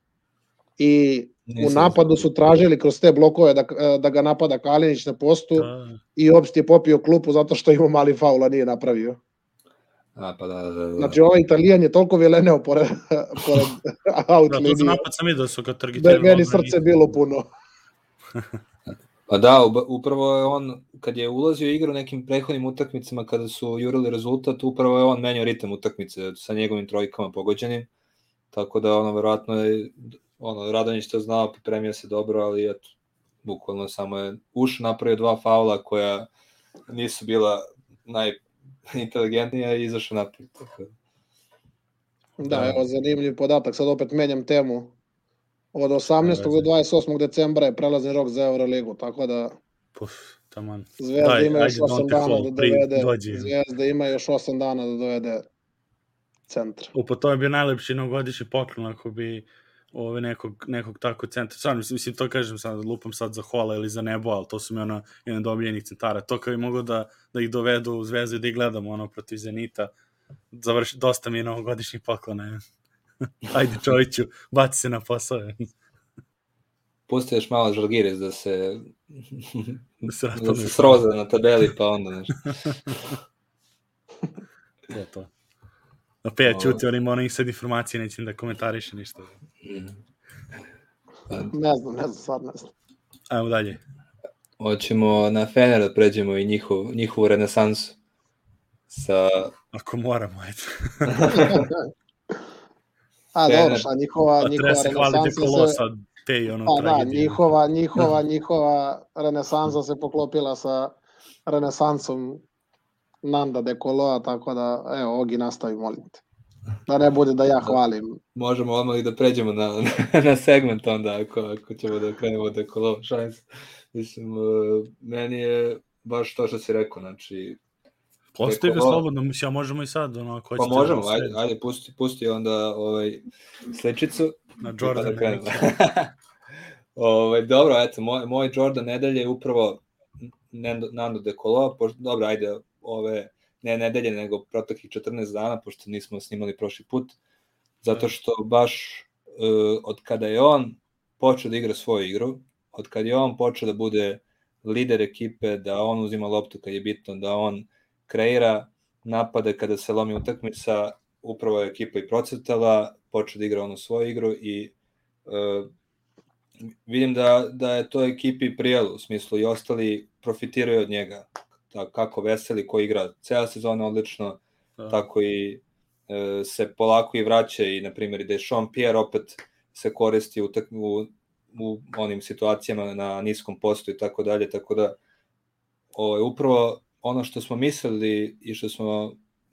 I u napadu su tražili kroz te blokove da, da ga napada Kalinić na postu da, i Obst je popio klupu zato što ima mali faul, a nije napravio. A, pa da, da, da. Znači ovaj Italijan je toliko vileneo pored, pored out da, linije napad sam vidio da su ga da je meni srce bilo puno. Pa da, upravo je on, kad je ulazio u igru nekim prethodnim utakmicama, kada su jurili rezultat, upravo je on menjao ritam utakmice sa njegovim trojkama pogođenim, tako da ono, verovatno je, ono, Radonjić to znao, pripremio se dobro, ali eto, bukvalno samo je uš napravio dva faula koja nisu bila najinteligentnija i izašao naprijed. Tako. da. Da, Da. evo zanimljiv podatak, sad opet menjam temu. Od 18. do 28. decembra je prelazni rok za Euroligu, tako da Puf, taman. Zvezda Daj, ima još ajde, 8 Dante dana da dovede, dođi. Zvezda ima još 8 dana da dovede centra. Upo, to je bio najlepši novogodišnji poklon ako bi ove nekog, nekog tako centra, stvarno, mislim, to kažem sad, lupam sad za Hola ili za Nebo, ali to su mi ono, jedan od omiljenih centara. To kao bi mogu da, da ih dovedu u zvezdu i da ih gledamo ono protiv Zenita. Završi, dosta mi je novogodišnjih poklona. Ajde Čoviću, baci se na posao. Pusti još malo Žalgiris da se, Da se da se sroza na tabeli, pa onda nešto. To, to. A Peja Ovo. čuti, on ima onih sad informacije, neće ni da komentariše ništa. Ne znam, ne znam, stvarno ne znam. Ajmo dalje. Hoćemo na Fener da pređemo i njihov, njihovu renesansu sa Ako moramo, ajde. A Fener. dobro, šta njihova, Pa njihova se renesansa kolo se... sad te i ono Pa da, njihova, njihova, njihova renesansa se poklopila sa renesansom Nanda de Koloa, tako da, evo, Ogi nastavi, molim te. Da ne bude da ja hvalim. možemo odmah i da pređemo na, na segment onda, ako, ako ćemo da krenemo da kolo šans. Mislim, uh, meni je baš to što si rekao, znači, Postoji ga slobodno, mislim, možemo i sad, ono, ako pa možemo, da ajde, ajde, pusti, pusti onda ovaj, sličicu. Na Pa Jordan. da krenemo. ovaj, dobro, eto, moj, moj Jordan nedelje je upravo Nando, Nando de Colo, dobro, ajde, ove, ne nedelje, nego proteklih 14 dana, pošto nismo snimali prošli put, zato što baš uh, od kada je on počeo da igra svoju igru, od kada je on počeo da bude lider ekipe, da on uzima loptu kad je bitno, da on kreira napade kada se lomi utakmica, upravo je ekipa i procrtala, počeo da igra onu svoju igru i uh, vidim da, da je to ekipi prijelo, u smislu i ostali profitiraju od njega. Da, kako veseli, ko igra cela sezona odlično, Da. tako i e, se polako i vraća i, na primjer, i da je Sean Pierre opet se koristi u, u, u onim situacijama na niskom postu i tako dalje, tako da o, upravo ono što smo mislili i što smo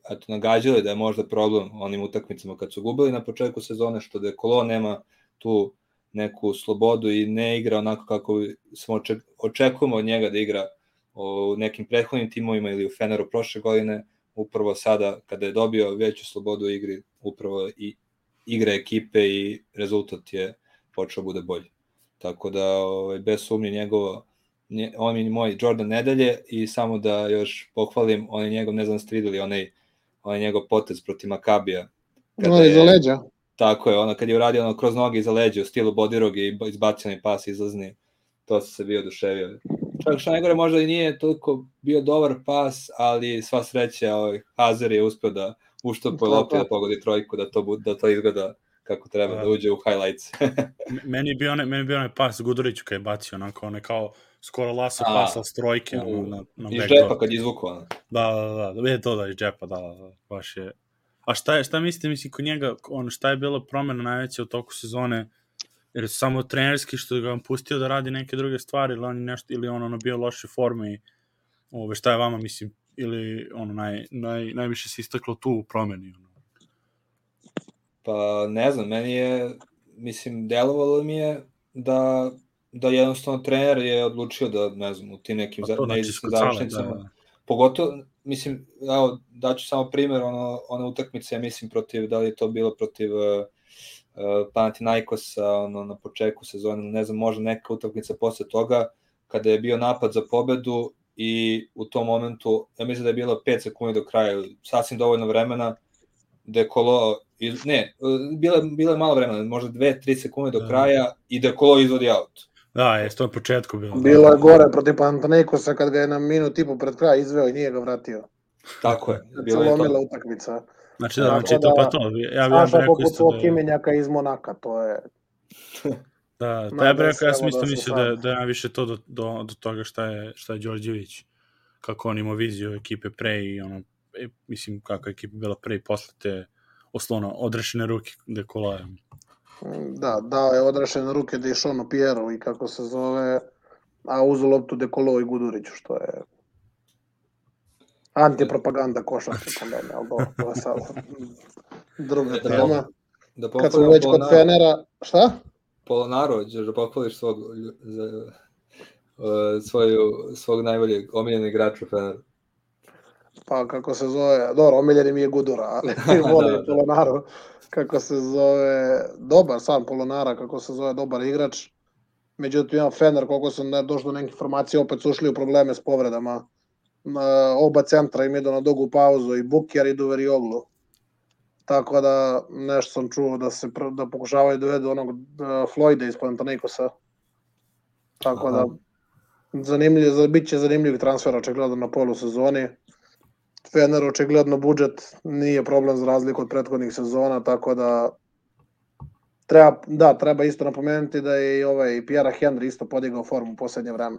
eto, nagađali da je možda problem onim utakmicama kad su gubili na početku sezone, što da je Kolo nema tu neku slobodu i ne igra onako kako smo oček, očekujemo od njega da igra u nekim prethodnim timovima ili u Feneru prošle godine, upravo sada kada je dobio veću slobodu u igri, upravo i igra ekipe i rezultat je počeo bude bolji. Tako da, ovaj, bez sumnje njegovo, nje, on je moj Jordan nedelje i samo da još pohvalim, on je njegov, ne znam ste videli, onaj, onaj njegov potez protiv Makabija. No, iza leđa. Tako je, ono kad je uradio ono kroz noge iza leđa u stilu bodirog i izbacio onaj pas izlazni, to se bio oduševio. Čak što najgore možda i nije toliko bio dobar pas, ali sva sreća ovaj, Hazard je uspeo da uštopuje loptu da pogodi trojku, da to, bude, da to izgleda kako treba, da, da uđe u highlights. meni je bio onaj, meni je bio onaj pas Guduriću kad je bacio, onako, onaj kao skoro laso pasa s trojke. U, na, na iz džepa kad je izvukao. Da, da, da, da, je to da iz džepa, da, da, da, baš je. A šta je, šta mislite, mislim, kod njega, ono, šta je bila promena najveća u toku sezone, jer samo trenerski što ga vam pustio da radi neke druge stvari, ili on nešto, ili on ono bio loše forme i ove, šta je vama, mislim, ili ono, naj, naj, najviše se istaklo tu u promeni, ono. Pa ne znam, meni je, mislim, delovalo mi je da, da jednostavno trener je odlučio da, ne znam, u tim nekim pa znači, završnicama, da, da. pogotovo, mislim, evo, daću samo primer, ono, one utakmice, mislim, protiv, da li je to bilo protiv uh Panathinaikosa, ono, na početku sezone, ne znam, možda neka utakmica posle toga, kada je bio napad za pobedu i u tom momentu, ja mislim da je bilo 5 sekundi do kraja, sasvim dovoljno vremena, Dekolo, iz, ne, bilo, bilo je malo vremena, možda 2-3 sekunde do da. kraja i Dekolo izvodi aut. Da, je to na početku bilo. Bilo je gore protiv Pantanekosa kad ga je na minut i po pred kraj izveo i nije ga vratio. Tako je. Bilo je to. utakmica. Znači, da, znači to pa to. Ja, ja bih rekao isto da... Kimenjaka iz Monaka, to je... Da, da ja bih rekao, ja sam isto da mislio da, da je najviše to do, do, do toga šta je, šta je Đorđević, kako on imao viziju ekipe pre i ono, e, mislim kako je ekipa bila pre i posle te oslovno odrešene ruke gde kolaje. Da, dao je odrešene ruke da je Šono Piero i kako se zove, a uzu loptu Dekolo i Guduriću, što je antipropaganda košarke po mene, ali do, to je sad druga tema. Da Kad smo već kod Fenera, šta? Polonaro, ćeš da pohvališ svog, za, uh, svoju, svog najboljeg omiljenog igrača Feneru. Pa kako se zove, dobro, omiljeni mi je Gudura, ali volim da, da. Polonaro, kako se zove, dobar sam Polonara, kako se zove, dobar igrač. Međutim, ja Fener, koliko sam ne došao do neke informacije, opet su ušli u probleme s povredama. Oba centra im idu na dugu pauzu i Bukjer i Duverioglu. Tako da nešto sam čuo da se da pokušavaju da dovedu onog da, Floyda iz Panathinaikosa. Tako da, Aha. da zanimljiv, bit će zanimljiv transfer očigledno na polu sezoni. Fener očigledno budžet nije problem za razliku od prethodnih sezona, tako da treba, da, treba isto napomenuti da je i ovaj Pierre Henry isto podigao formu u poslednje vreme.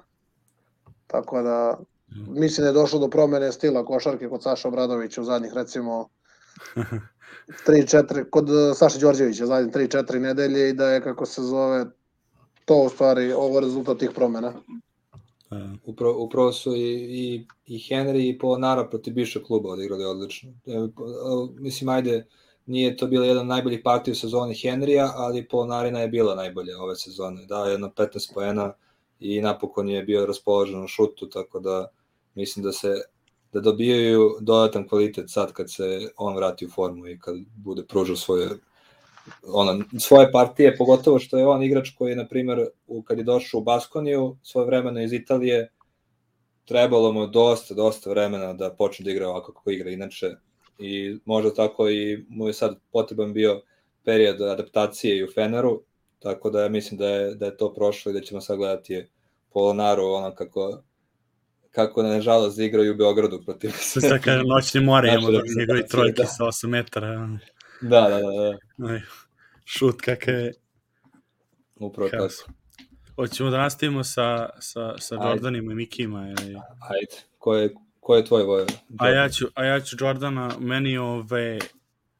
Tako da mislim da je došlo do promene stila košarke kod Saša Obradovića u zadnjih recimo 3-4, kod Saša Đorđevića zadnjih 3-4 nedelje i da je kako se zove to u stvari ovo rezultat tih promena. Uh. Upravo, upravo su i, i, i Henry i Polonara protiv bivšeg kluba odigrali odlično. E, mislim, ajde, nije to bila jedan najbolji partij u sezoni Henrya, ali Polonarina je bila najbolja ove sezone. Da, jedno 15 poena i napokon je bio raspoložen u šutu, tako da mislim da se da dobijaju dodatan kvalitet sad kad se on vrati u formu i kad bude pružao svoje ona, svoje partije, pogotovo što je on igrač koji je, na primjer, u, kad je došao u Baskoniju, svoje vremeno iz Italije, trebalo mu dosta, dosta vremena da počne da igra ovako kako igra inače. I možda tako i mu je sad potreban bio period adaptacije i u Feneru, tako da ja mislim da je, da je to prošlo i da ćemo sad gledati Polonaru, ono kako kako nažalost igraju u Beogradu protiv se. Sad kada noćni more imamo da igraju trojke da. sa 8 metara. Da, da, da. da. Aj, šut kakav je. Upravo tako. Hoćemo da nastavimo sa, sa, sa Jordanima i Mikima. Ili... Ajde, ko je, ko je tvoj voj? A ja ću, a ja ću Jordana, meni ove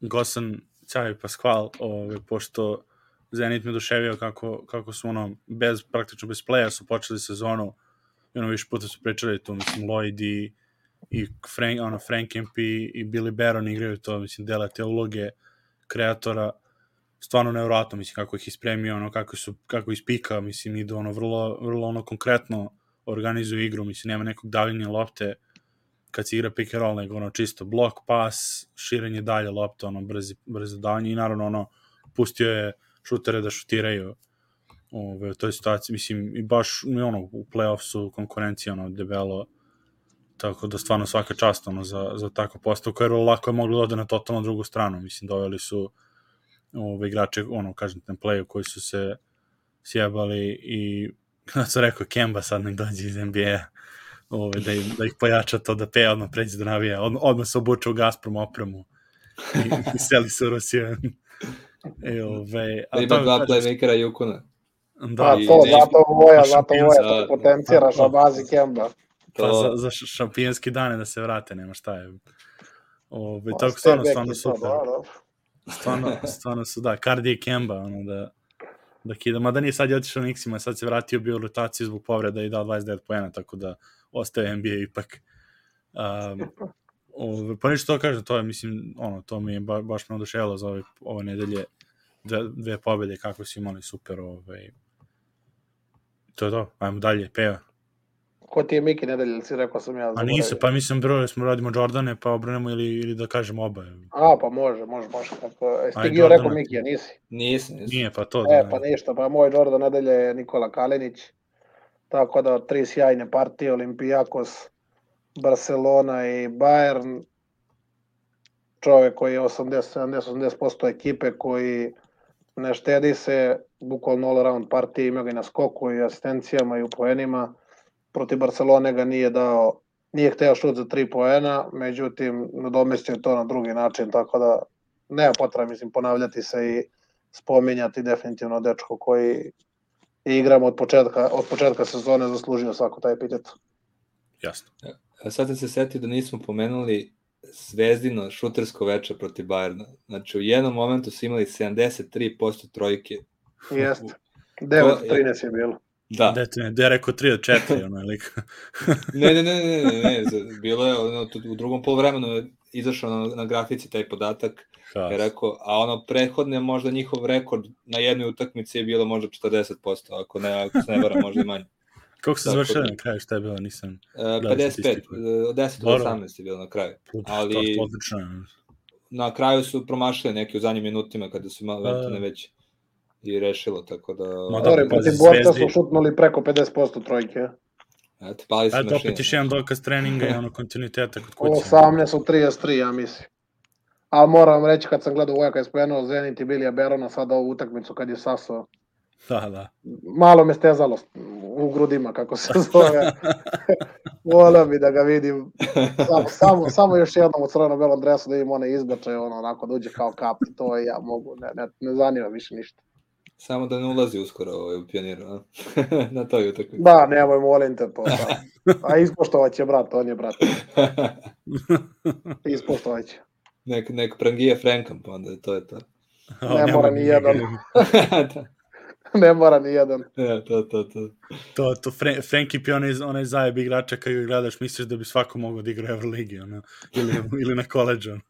Gosan Cavi Pasqual, ove, pošto Zenit me duševio kako, kako su ono, bez, praktično bez playa su počeli sezonu, ono više puta su pričali tu, mislim, Lloyd i, i Frank, ono, Frank MP i Billy Baron igraju to, mislim, dela te uloge kreatora, stvarno nevjerojatno, mislim, kako ih ispremio, ono, kako su, kako ispika, mislim, idu, ono, vrlo, vrlo, ono, konkretno organizuju igru, mislim, nema nekog davljenja lopte kad se igra pick and roll, nego, ono, čisto blok, pas, širenje dalje lopte, ono, brzi, brzo davanje i, naravno, ono, pustio je šutere da šutiraju ove, u toj situaciji, mislim, i baš, ono, u play-off su konkurencija, ono, debelo, tako da stvarno svaka čast ono, za, za tako postavku, jer lako je moglo da ode na totalno drugu stranu, mislim, doveli su ove, igrače, ono, kažem, na playu koji su se sjebali i Kada sam rekao, Kemba sad nek dođe iz NBA, ove, da, im, da ih pojača to, da peja odmah pređe do navija, od, odmah se obuče u Gazprom opremu i, i seli se u Rusiju. E, ove, Da ima dva playmakera Jukona. Da, Pa to, i- zato Voja, zato Voja, da, to potenciraš da, na bazi Kemba. Pa To, za, za š- šampijonski dane da se vrate, nema šta je. Ove, Pa, tako stvarno, stvarno super. da, da. Stvarno, stvarno su, da, Cardi i Kemba, ono da, da kida. Mada nije sad je otišao na Nixima, sad se vratio bio u rotaciju zbog povreda i dao 29 poena, tako da ostaje NBA ipak. Um, ove, pa ništa to kažem, to je, mislim, ono, to mi je ba, baš me oduševilo za ove, ove nedelje, dve, dve pobede kako su imali super, ovaj, to je to, ajmo dalje, peva. Ko ti je Miki nedelje, ili si rekao sam ja? A nisu, pa mislim, broj smo radimo Jordane, pa obranemo ili, ili da kažemo oba. A, pa može, može, može. Kako, jesi Ajde, ti Gio rekao. Miki, a nisi? nisam, nisam. Nije, pa to da... E, pa ništa, pa moj Jordan nedelje je Nikola Kalinić. Tako da, tri sjajne partije, Olimpijakos, Barcelona i Bayern. Čovek koji je 80-70% ekipe, koji ne štedi se, bukvalno all around partije, ima ga i na skoku i asistencijama i u poenima. Protiv Barcelone ga nije dao, nije hteo šut za tri poena, međutim, nadomestio je to na drugi način, tako da nema potreba, mislim, ponavljati se i spominjati definitivno dečko koji je igram od početka, od početka sezone zaslužio svako taj epitet. Jasno. A sad sam se setio da nismo pomenuli zvezdino šutersko veče protiv Bayerna. Znači, u jednom momentu su imali 73% trojke. Jeste. 9 To je- 13 je bilo. Da. Da. Gde je rekao 3 od 4, ono je lik. Ne, ne, ne, ne, ne, ne, bilo je, ono, tu- u drugom polovremenu je izašao na, na grafici taj podatak, Haos. je rekao, a ono prethodne možda njihov rekord na jednoj utakmici je bilo možda 40%, ako ne, ako se ne varam, možda i manje. Kako se Tako završili da- na kraju, šta je bilo, nisam... E, Gledam 55, statistiku. e, od 10 do Dobro. 18 je bilo na kraju. Ali... Ali- To, odlično. Na kraju su promašili neki u zadnjim minutima kada su malo Da. Ventone već i rešilo, tako da... Ma Dobro, da, protiv pazi, borca su šutnuli preko 50% trojke. Eto, pali su Eto, opet još jedan dokaz treninga i ono kontinuiteta kod kuće. 18 u 33, ja mislim. Ali moram vam reći, kad sam gledao Vojaka je spomenuo Zenit i Bilija Berona, sad ovu utakmicu kad je sasao, Da, da. malo me stezalo u grudima, kako se zove. Volio bi da ga vidim. Samo, samo, samo još jednom u crveno-belom dresu da im one izbače, ono, onako da uđe kao kap i to ja mogu, ne, ne, ne zanima više ništa. Samo da ne ulazi uskoro ovaj, u pioniru, a? na toj utakmici. Da, nemoj, molim te to. Da. A ispoštovat će, brat, on je brat. Ispoštovat će. nek, nek prangije Frankom, pa onda to je to. Ne mora ni jedan. da, Ne mora ni jedan. ja, to, to, to. To, to Fre Frenki Pion je onaj zajeb igrača kad ga gledaš, misliš da bi svako mogao da igra u Euroligi, ono, ili, ili na koleđu. Ono.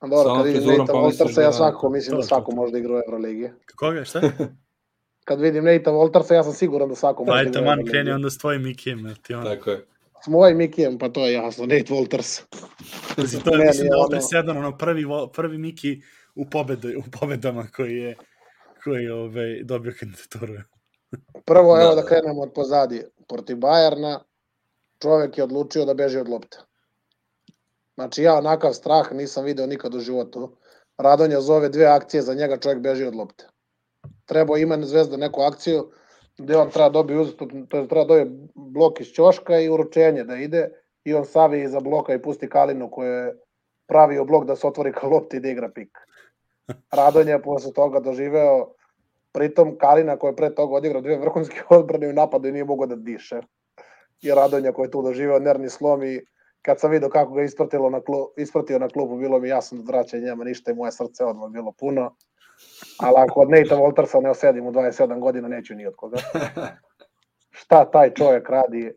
Dobro, kad vidim Nate Voltersa, da- ja svakako mislim To, da svako može da igra u Euroligi. Koga, šta? Kad vidim Nate Voltersa, ja sam siguran da svako Pa može da ajte, igra u man, kreni onda s tvojim Mikijem, ti ono... Tako je. S mojim Mikijem, pa to je jasno, Nate Volters. Pazi, to je, mislim da je sedam, ono, prvi, prvi Miki u, pobede, u pobedama koji je koji je ovaj, dobio kandidaturu. Prvo, Da, evo da. da krenemo od pozadi. Protiv Bajerna, čovek je odlučio da beži od lopte. Znači ja onakav strah nisam video nikad u životu. Radonja zove dve akcije, za njega čovjek beži od lopte. Trebao ima Zvezda neku akciju gde on treba dobiti ustup, to je treba dobiti blok iz ćoška i uručenje da ide i on savi iza bloka i pusti Kalinu koji je pravio blok da se otvori ka lopti i da igra pik. Radonja je posle toga doživeo pritom Kalina koji je pre toga odigrao dve vrhunske odbrane u napadu i nije mogao da diše. I Radonja koji je tu doživeo nervni slom i kad sam vidio kako ga ispratilo na klu, ispratio na klubu, bilo mi jasno da vraća njema ništa i moje srce odmah bilo puno. Ali ako od Neita Voltersa ne osedim u 27 godina, neću ni od koga. Šta taj čovjek radi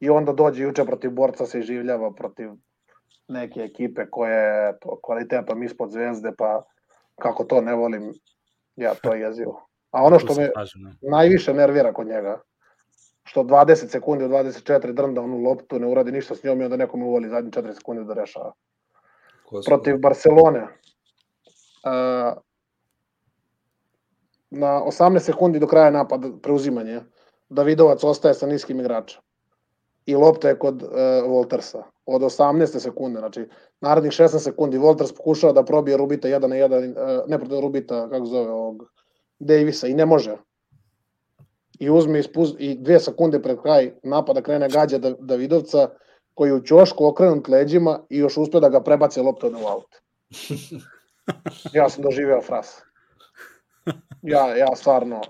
i onda dođe juče protiv borca se življava protiv neke ekipe koje je to, kvalitetom ispod zvezde, pa kako to ne volim, ja to je jezivo. A ono što me da. najviše nervira kod njega, što 20 sekundi od 24 drnda onu loptu, ne uradi ništa s njom i onda nekom uvoli zadnje 4 sekunde da rešava. Protiv Barcelone, uh, na 18 sekundi do kraja napada preuzimanje, Davidovac ostaje sa niskim igračem. I lopta je kod uh, Voltersa. Od 18 sekunde, znači narednih 16 sekundi Volters pokušava da probije Rubita 1 na 1, uh, ne protiv Rubita, kako zove ovog, Davisa i ne može. I uzme ispuz, i dve sekunde pred kraj napada krene gađa da, Davidovca koji je u ćošku okrenut leđima i još uspe da ga prebaci loptom u aut. Ja sam doživeo fras. Ja, ja stvarno,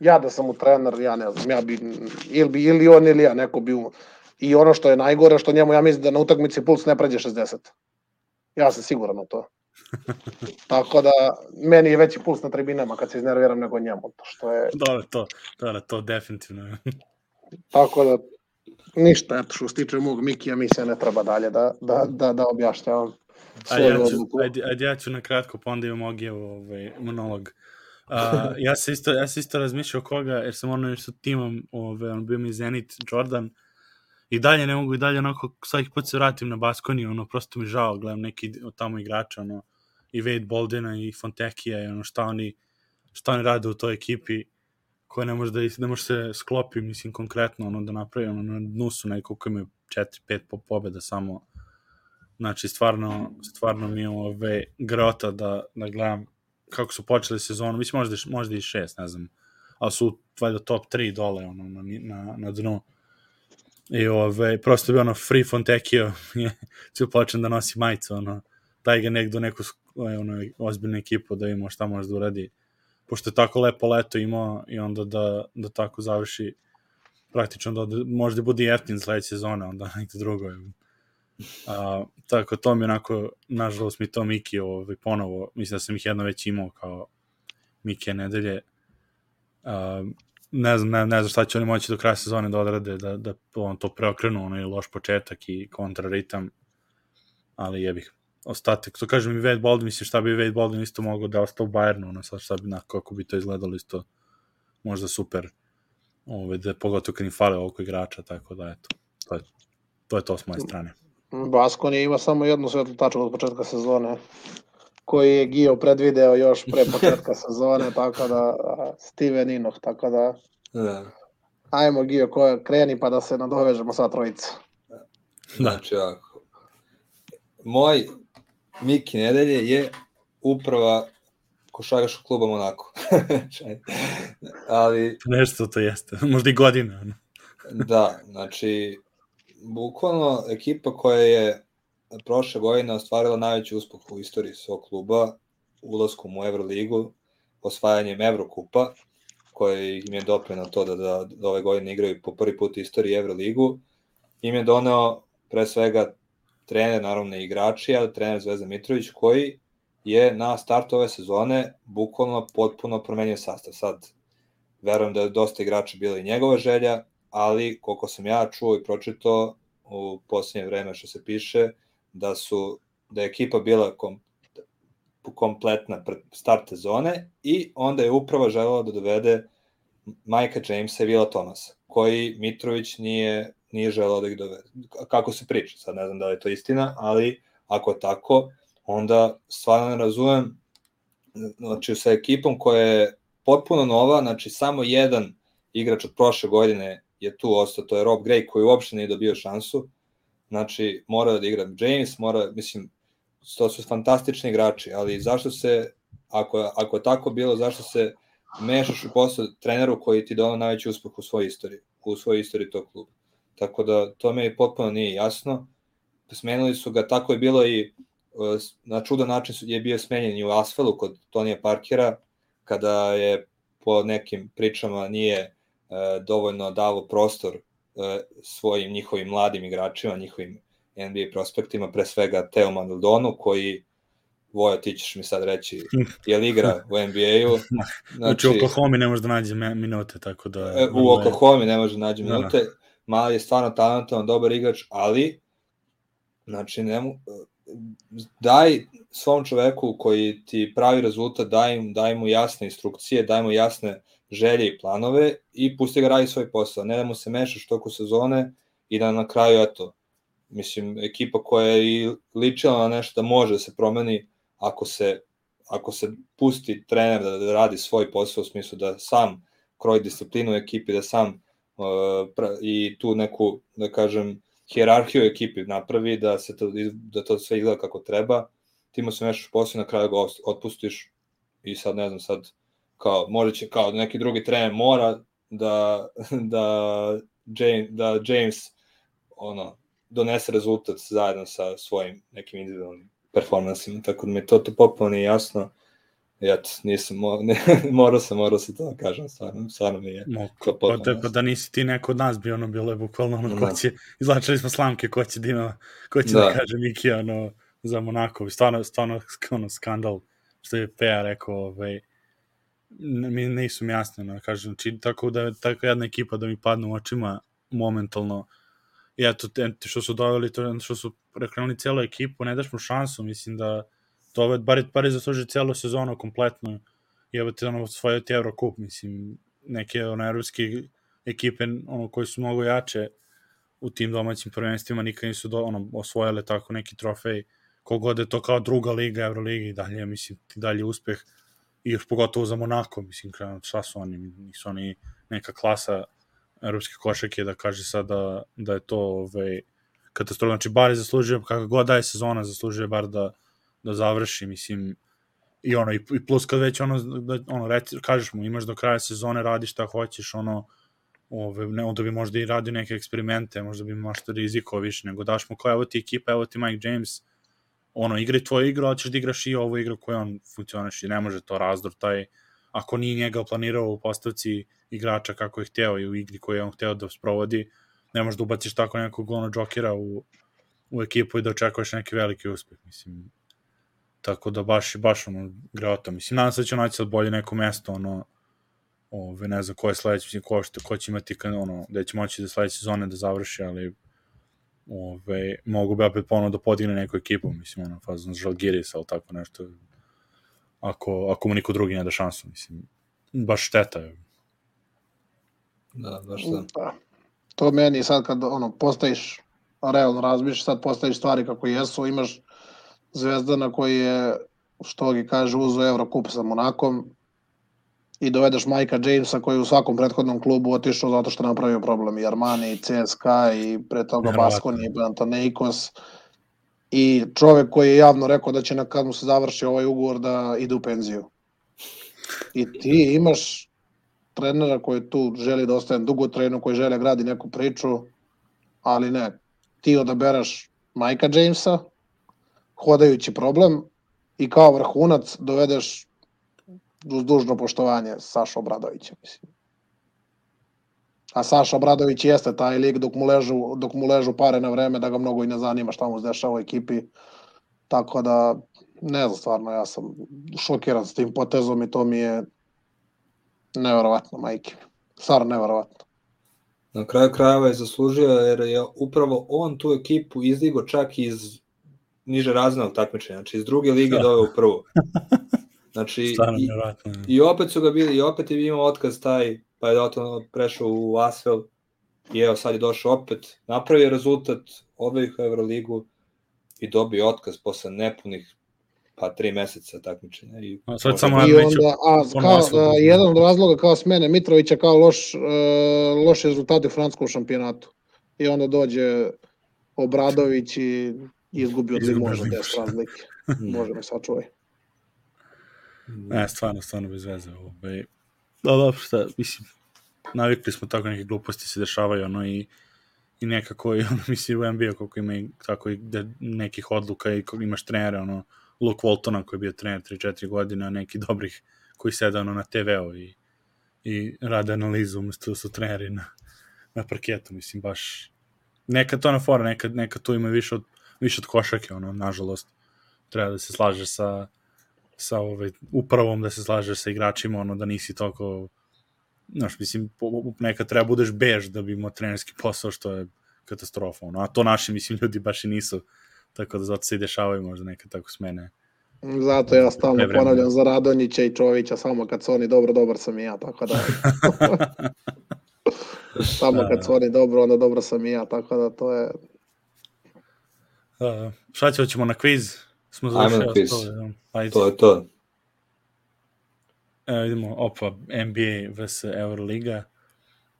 ja da sam u trener, ja ne znam, ja bi, ili, bi, ili on ili ja, neko bi, i ono što je najgore, što njemu, ja mislim da na utakmici puls ne pređe 60. Ja sam siguran u to. Tako da, meni je veći puls na tribinama kad se iznerviram nego njemu, to što je... Dobro, to, dobro, to definitivno. Tako da, ništa, eto, što se tiče mog Mikija, mi se ne treba dalje da, da, da, da objašnjavam. Ajde, ja ću, ajde, ajde, ja ću na kratko, pa onda imam Ogijev ovaj, monolog. Uh, ja se isto ja se isto razmišljao koga jer sam ono sa timom ovaj on bio mi Zenit Jordan i dalje ne mogu i dalje onako svaki put se vratim na Baskoni ono prosto mi žao gledam neki od tamo igrača ono i Wade Boldena i Fontekija i ono šta oni šta oni rade u toj ekipi koje ne može da ne može se sklopi mislim konkretno ono da napravi ono na dnu su neko koji imaju 4 5 po pobeda samo znači stvarno stvarno mi je ove grota da da gledam kako su počeli sezonu, mislim možda, možda i šest, ne znam, ali su valjda top 3 dole ono, na, na, na dnu. I ove, prosto bi ono free Fontekio ću počnem da nosi majicu, ono, daj ga nekdo neku ono, ozbiljnu ekipu da ima šta može da uradi. Pošto je tako lepo leto imao i onda da, da tako završi praktično da možda bude jeftin sledeće sezone, onda nekde drugo. A, tako to mi onako, nažalost mi to Miki ovaj, ponovo, mislim da sam ih jedno već imao kao Mike nedelje. A, ne znam, ne, ne znam šta će oni moći do kraja sezone da odrade, da, da on to preokrenu, ono je loš početak i kontraritam, ali jebih. Ostatak, to kažem i Wade Baldwin, mislim šta bi Wade Baldwin isto mogao da ostao u Bayernu, ono sad šta bi, na, kako bi to izgledalo isto možda super, ove, da pogotovo kad im fale oko igrača, tako da eto, to je to, je to s moje strane. Baskon je ima samo jednu svetlu tačku od početka sezone koji je Gio predvideo još pre početka sezone, tako da Steven Inoh, tako da da. ajmo Gio, ko kreni pa da se nadovežemo sa trojica. Da. Znači, ako, moj Miki nedelje je uprava košarkaškog kluba Monako. Ali... Nešto to jeste, možda i godina. da, znači, bukvalno ekipa koja je prošle godine ostvarila najveći uspeh u istoriji svog kluba ulaskom u Euroligu, osvajanjem Evrokupa, koji im je dopre to da, da, da ove godine igraju po prvi put u istoriji Euroligu, im je doneo pre svega trener, naravno i igrači, ali trener Zvezda Mitrović, koji je na startu ove sezone bukvalno potpuno promenio sastav. Sad, verujem da je dosta igrača bila i njegova želja, ali koliko sam ja čuo i pročito u posljednje vreme što se piše, da su da je ekipa bila kom, kompletna pred start sezone i onda je upravo želela da dovede Majka Jamesa i Vila Tomasa, koji Mitrović nije, nije želao da ih dovede. Kako se priča, sad ne znam da li je to istina, ali ako tako, onda stvarno ne razumem, znači sa ekipom koja je potpuno nova, znači samo jedan igrač od prošle godine je tu ostao, to je Rob Gray koji uopšte nije dobio šansu, znači mora da igra James, mora, mislim, to su fantastični igrači, ali zašto se, ako, ako je tako bilo, zašto se mešaš u posao treneru koji ti donao najveći uspeh u svojoj istoriji, u svojoj istoriji tog kluba. Tako da to mi potpuno nije jasno. Smenili su ga, tako je bilo i na čudan način je bio smenjen i u Asfelu kod Tonija Parkera, kada je po nekim pričama nije E, dovoljno dalo prostor e, svojim njihovim mladim igračima, njihovim NBA prospektima, pre svega Teo Manildonu, koji Vojo, ti ćeš mi sad reći, je li igra u NBA-u? Znači, u Oklahoma ne može da nađe minute, tako da... E, u Oklahoma ne može da nađe da, da. minute, da. mali je stvarno talentovan, dobar igrač, ali znači, nemu, daj svom čoveku koji ti pravi rezultat, daj, daj mu jasne instrukcije, daj mu jasne želje i planove i pusti ga radi svoj posao, ne da mu se mešaš toku sezone i da na kraju, eto, mislim, ekipa koja je i ličila na nešto da može da se promeni ako se, ako se pusti trener da, da radi svoj posao u smislu da sam kroji disciplinu ekipi, da sam uh, pra, i tu neku, da kažem, hjerarhiju ekipi napravi, da se to, da to sve izgleda kako treba, ti mu se mešaš posao na kraju ga otpustiš i sad ne znam, sad kao, možda će kao neki drugi trener mora da, da, James, da James ono, donese rezultat zajedno sa svojim nekim individualnim performansima, tako da mi to, to popuno nije jasno. Ja nisam, mo, ne, morao sam, morao sam to da kažem, stvarno, stvarno mi je. Moko, pa tako da nisi ti neko od nas bio, ono, bilo je bukvalno ono, ko da. će, izlačili smo slamke, ko će da ima, ko će da, da kaže Miki, ono, za Monako, stvarno, stvarno, ono, skandal, što je Peja rekao, ovaj, mi nisu mi jasne, no, kažem, či, tako da tako jedna ekipa da mi padne u očima momentalno, i eto, što su doveli, to, što su rekrenuli cijelu ekipu, ne daš mu šansu, mislim da to ove, bar, bar je zasluži cijelu sezonu kompletno, i evo ti ono svoje ti Eurocup, mislim, neke ono, evropske ekipe ono, koji su mnogo jače u tim domaćim prvenstvima nikad nisu do, ono, osvojile tako neki trofej, kogod je to kao druga liga, Euroliga i dalje, mislim, ti dalje uspeh, i još pogotovo za Monako, mislim, šta su oni, nisu oni neka klasa evropske košake da kaže sad da, je to ovaj, katastrofa. Znači, bar je zaslužio, kako god da je sezona, zaslužio bar da, da završi, mislim, i ono, i, i plus kad već ono, da, ono reci, kažeš mu, imaš do kraja sezone, radiš šta hoćeš, ono, ove, ne, onda bi možda i radio neke eksperimente, možda bi možda riziko više, nego daš mu kao, evo ti ekipa, evo ti Mike James, ono, igri tvoju igru, ali ćeš da igraš i ovu igru koju on funkcioniš i ne može to razdor taj, ako nije njega planirao u postavci igrača kako je hteo i u igri koju je on hteo da sprovodi, ne možeš da ubaciš tako nekog ono džokera u, u ekipu i da očekuješ neki veliki uspeh, mislim. Tako da baš, baš ono, greota. Mislim, nadam se da će naći sad bolje neko mesto, ono, ove, ne znam ko je sledeći, ko, što, ko će imati, ono, da će moći da sledeće sezone da završi, ali ove, mogu bi opet ponovno da podigne neku ekipu, mislim, ono, fazon Žalgiris, ali tako nešto, ako, ako mu niko drugi ne da šansu, mislim, baš šteta je. Da, baš da. Pa, to meni sad kad ono, postaviš, realno razmišljaš, sad postaviš stvari kako jesu, imaš Zvezdana koji je, što gi kaže, uzo Eurocup sa Monakom, i dovedeš Majka Jamesa koji u svakom prethodnom klubu otišao zato što napravio problem i Armani, i CSKA i pre toga Baskoni i Pantaneikos i čovek koji je javno rekao da će na kad mu se završi ovaj ugovor da ide u penziju. I ti imaš trenera koji tu želi da ostane dugotrajno, koji želi da gradi neku priču, ali ne, ti odaberaš Majka Jamesa, hodajući problem, i kao vrhunac dovedeš uz dužno poštovanje Saša Obradovića, mislim. A Saša Obradović jeste taj lik dok mu, ležu, dok mu ležu pare na vreme da ga mnogo i ne zanima šta mu se dešava u ekipi. Tako da, ne znam stvarno, ja sam šokiran s tim potezom i to mi je neverovatno, majke. Stvarno neverovatno. Na kraju krajeva je zaslužio jer je upravo on tu ekipu izdigo čak iz niže raznog takmičenja, znači iz druge lige da. doveo u prvu. Znači, i, i opet su ga bili, i opet je imao otkaz taj, pa je oto prešao u Asvel, i evo sad je došao opet, napravio rezultat, obavih u Euroligu i dobio otkaz posle nepunih pa tri meseca takmičenja. I, a sad samo I onda, a, kao, a, jedan od razloga kao smene Mitrovića kao loš, uh, loši rezultati u franskom šampionatu. I onda dođe Obradović i izgubi od Limoža 10 razlike. Može me sačuvaj. Ne, stvarno, stvarno bez veze. Ovaj. Da, da, šta, mislim, navikli smo tako neke gluposti se dešavaju, ono, i, i nekako, i, ono, mislim, u NBA koliko ima i tako i nekih odluka i imaš trenere, ono, Luke Waltona koji je bio trener 3-4 godine, a neki dobrih koji sede ono na TV-u i, i rade analizu umesto da su treneri na, na parketu, mislim, baš neka to na fora, neka, neka tu ima više od, više od košake, ono, nažalost, treba da se slaže sa sa ovaj, upravom da se slažeš sa igračima, ono da nisi toliko znaš, mislim, nekad treba budeš bež da bi imao trenerski posao, što je katastrofa, ono, a to naši, mislim, ljudi baš i nisu, tako da zato se i dešavaju možda neka tako smene. Zato ja stalno ponavljam za Radonjića i Čovića, samo kad su oni dobro, dobar sam i ja, tako da... samo kad su oni dobro, onda dobro sam i ja, tako da to je... Uh, šta će, hoćemo na kviz? Smo završili na kviz. Ajde. To je to. Evo vidimo, opa, NBA vs Euroliga.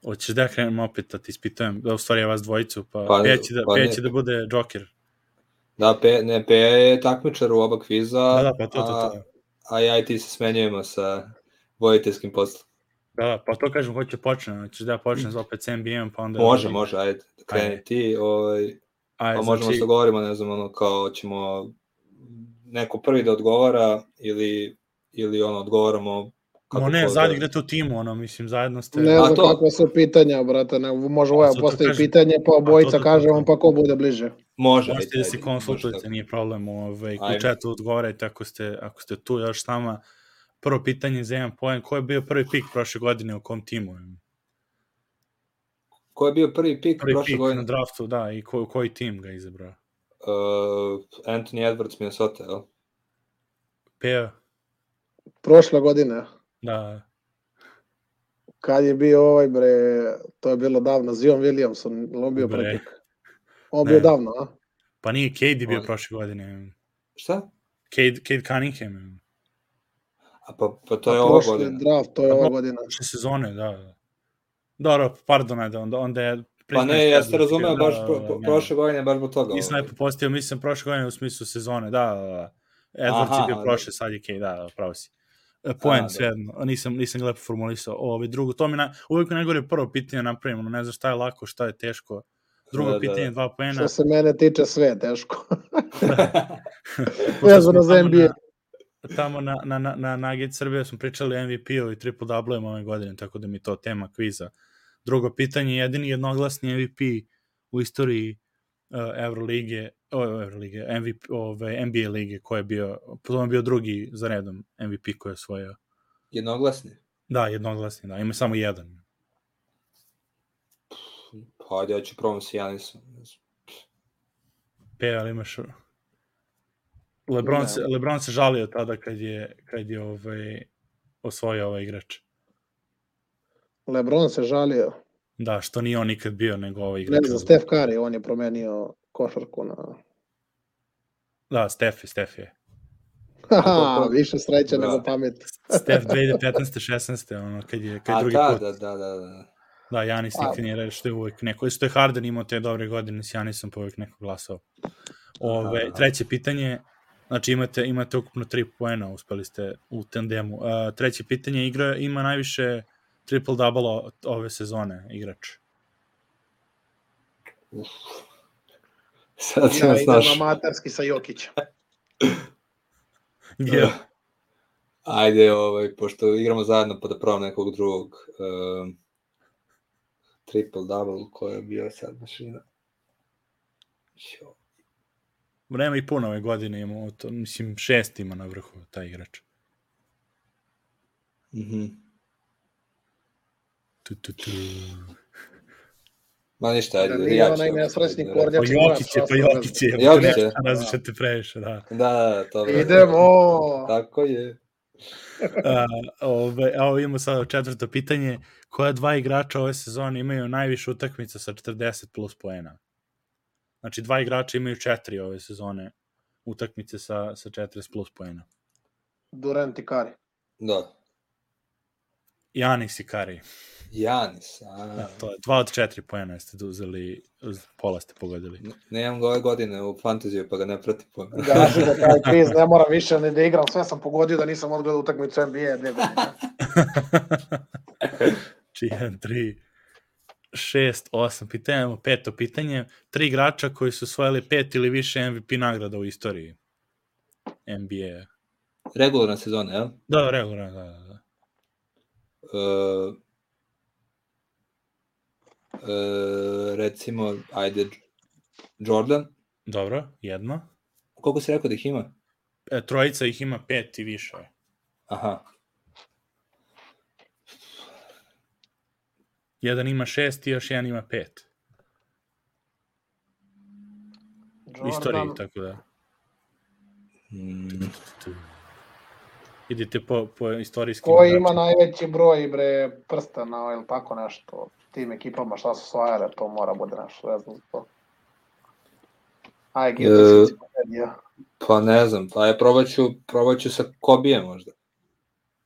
Hoćeš da krenemo opet da ti ispitujem, da u stvari ja vas dvojicu, pa, pa Peja će da, pa Peja će da bude Joker. Da, pe, ne, Peja je takmičar u oba kviza, da, da, pa to, to, to. A, a ja i ti se smenjujemo sa vojiteljskim poslom. Da, pa to kažem, hoće počne, hoćeš da ja počnem opet s NBA-om, pa onda... Može, može, ajde, kreni Ajde. ti, ovaj, Ajde, pa možemo znači, se govorimo, ne znam, ono, kao ćemo neko prvi da odgovara ili, ili ono, odgovaramo kako No ne, zadnji da- igrate u timu, ono, mislim, zajedno ste... Ne A znam to- kakva su pitanja, brate, ne, može ovaj zato postavi kažem- pitanje, pa to- obojica to- kažemo, pa ko bude bliže. Može, Možete da se konsultujete, nije problem. Ovaj, u chatu odgovarajte ako ste, ako ste tu još s nama. Prvo pitanje za jedan poen, ko je bio prvi pik prošle godine u kom timu? Ko je bio prvi pik Prvi prošle pik godine? na draftu, da, i ko, koji tim ga izabrao? Uh, Anthony Edwards, Minnesota, jel? Peo, Prošle godine, da, kad je bio ovaj, bre, to je bilo davno, Zion Williamson, on bio pik? On Ne. bio davno, a? pa nije Cade bio On- prošle godine. Šta? Cade, Cade Cunningham. A pa, pa to je A ova godina. draft, to je Pa ova godina. Prošle sezone, da. Dobro, pardon, onda, onda je... Pa ne, ja ste razumeo da, baš da, pro, da, pro, ne. prošle godine, baš zbog toga. Nisam lepo postio, mislim prošle godine u smislu sezone, da, da, da. Edwards Aha, je bio da. prošle, sad je Cade, da, da, pravo si. E, Poen, da. svejedno, nisam, nisam lepo formulisao. Ovo, drugo, to mi na, uvijek mi najgore prvo pitanje napravimo, ne znam šta je lako, šta je teško. Drugo Da, da, pitanje, da. dva poena. Što se mene tiče, sve je teško. Vezano za tamo NBA. Na, tamo na, na, na, na Nugget Srbije smo pričali o MVP-u i triple double ove godine, tako da mi to tema kviza. Drugo pitanje, jedini jednoglasni MVP u istoriji uh, Eurolige, o, Eurolige, MVP, ove, NBA lige koji je bio, potom je bio drugi za redom MVP koji je osvojio. Jednoglasni? Da, jednoglasni, da, ima samo jedan. Pa ajde, ja ću probam s Janisom. Pe, ali imaš... Lebron, Ne. se, Lebron se žalio tada kad je, kad je ovaj, osvojio ovaj igrač. Lebron se žalio. Da, što nije on nikad bio, nego ovaj Ne igrač. znam, Steph Curry, on je promenio košarku na... Da, Stef je, Stef je. Haha, više sreće Da. nego pamet. Stef 2015. 16. ono, kad je, kad je A drugi da, put. da, da, da, da. Da, Janis A. nikad nije reći što je uvek neko. Isto je Harden imao te dobre godine s Janisom, pa uvek neko glasao. Ove, Aha. treće pitanje, znači imate, imate ukupno tri poena, uspeli ste u tandemu. Uh, treće pitanje, igra ima najviše triple-double ove sezone, igrač. Sad si Ja nas idem sa Jokićem. Gdje? Ajde, ovaj, pošto igramo zajedno pa da probam nekog drugog. Um, triple double, ko je bio sad mašina. Ćo. Nema i puno ove godine, imamo, to, mislim, šest ima na vrhu taj igrač. Mhm. Tu, tu, tu. Ma ništa, ajde. Da nije ja ću- onaj nesrećni da- kornjač. Pa Znači, Jokić je, pa Jokić je. Jokić je. je. Različite previše, da. Da, da, to je. Idemo! Tako je. A, ove, a ovo imamo sada četvrto pitanje. Koja dva igrača ove sezone imaju najviše utakmica sa 40 plus poena? Znači, dva igrača imaju četiri ove sezone utakmice sa, sa 40 plus poena. Durant i Kari. Da. Janis i Kari. Janis, a... Da, to je dva od četiri poena ste uzeli, uz- pola ste pogodili. Ne- Nemam ga ove godine u fantaziju, pa ga ne prati po... Gaži da taj kviz ne moram više ni da igram, sve sam pogodio da nisam odgledao utakmicu NBA dve godine. Či 1, 3, 6, 8 pitanja, imamo peto pitanje. Tri igrača koji su osvojili pet ili više MVP nagrada u istoriji NBA. Regularna sezona, jel? Da, regularno, da, da, da. Uh, recimo, ajde, Jordan. Dobro, jedno. Koliko si rekao da ih ima? E, trojica ih ima pet i više. Aha. Jedan ima šest i još jedan ima pet. U istoriji, Jordan, tako da. Mm, Idite po, po istorijskim Ko ima najveći broj bre prstana ili tako nešto tim ekipama šta su osvajale, to mora bude za to. Aj, E, Gilda si ja. pa ne znam, pa je probat ću, probat ću sa Kobijem možda.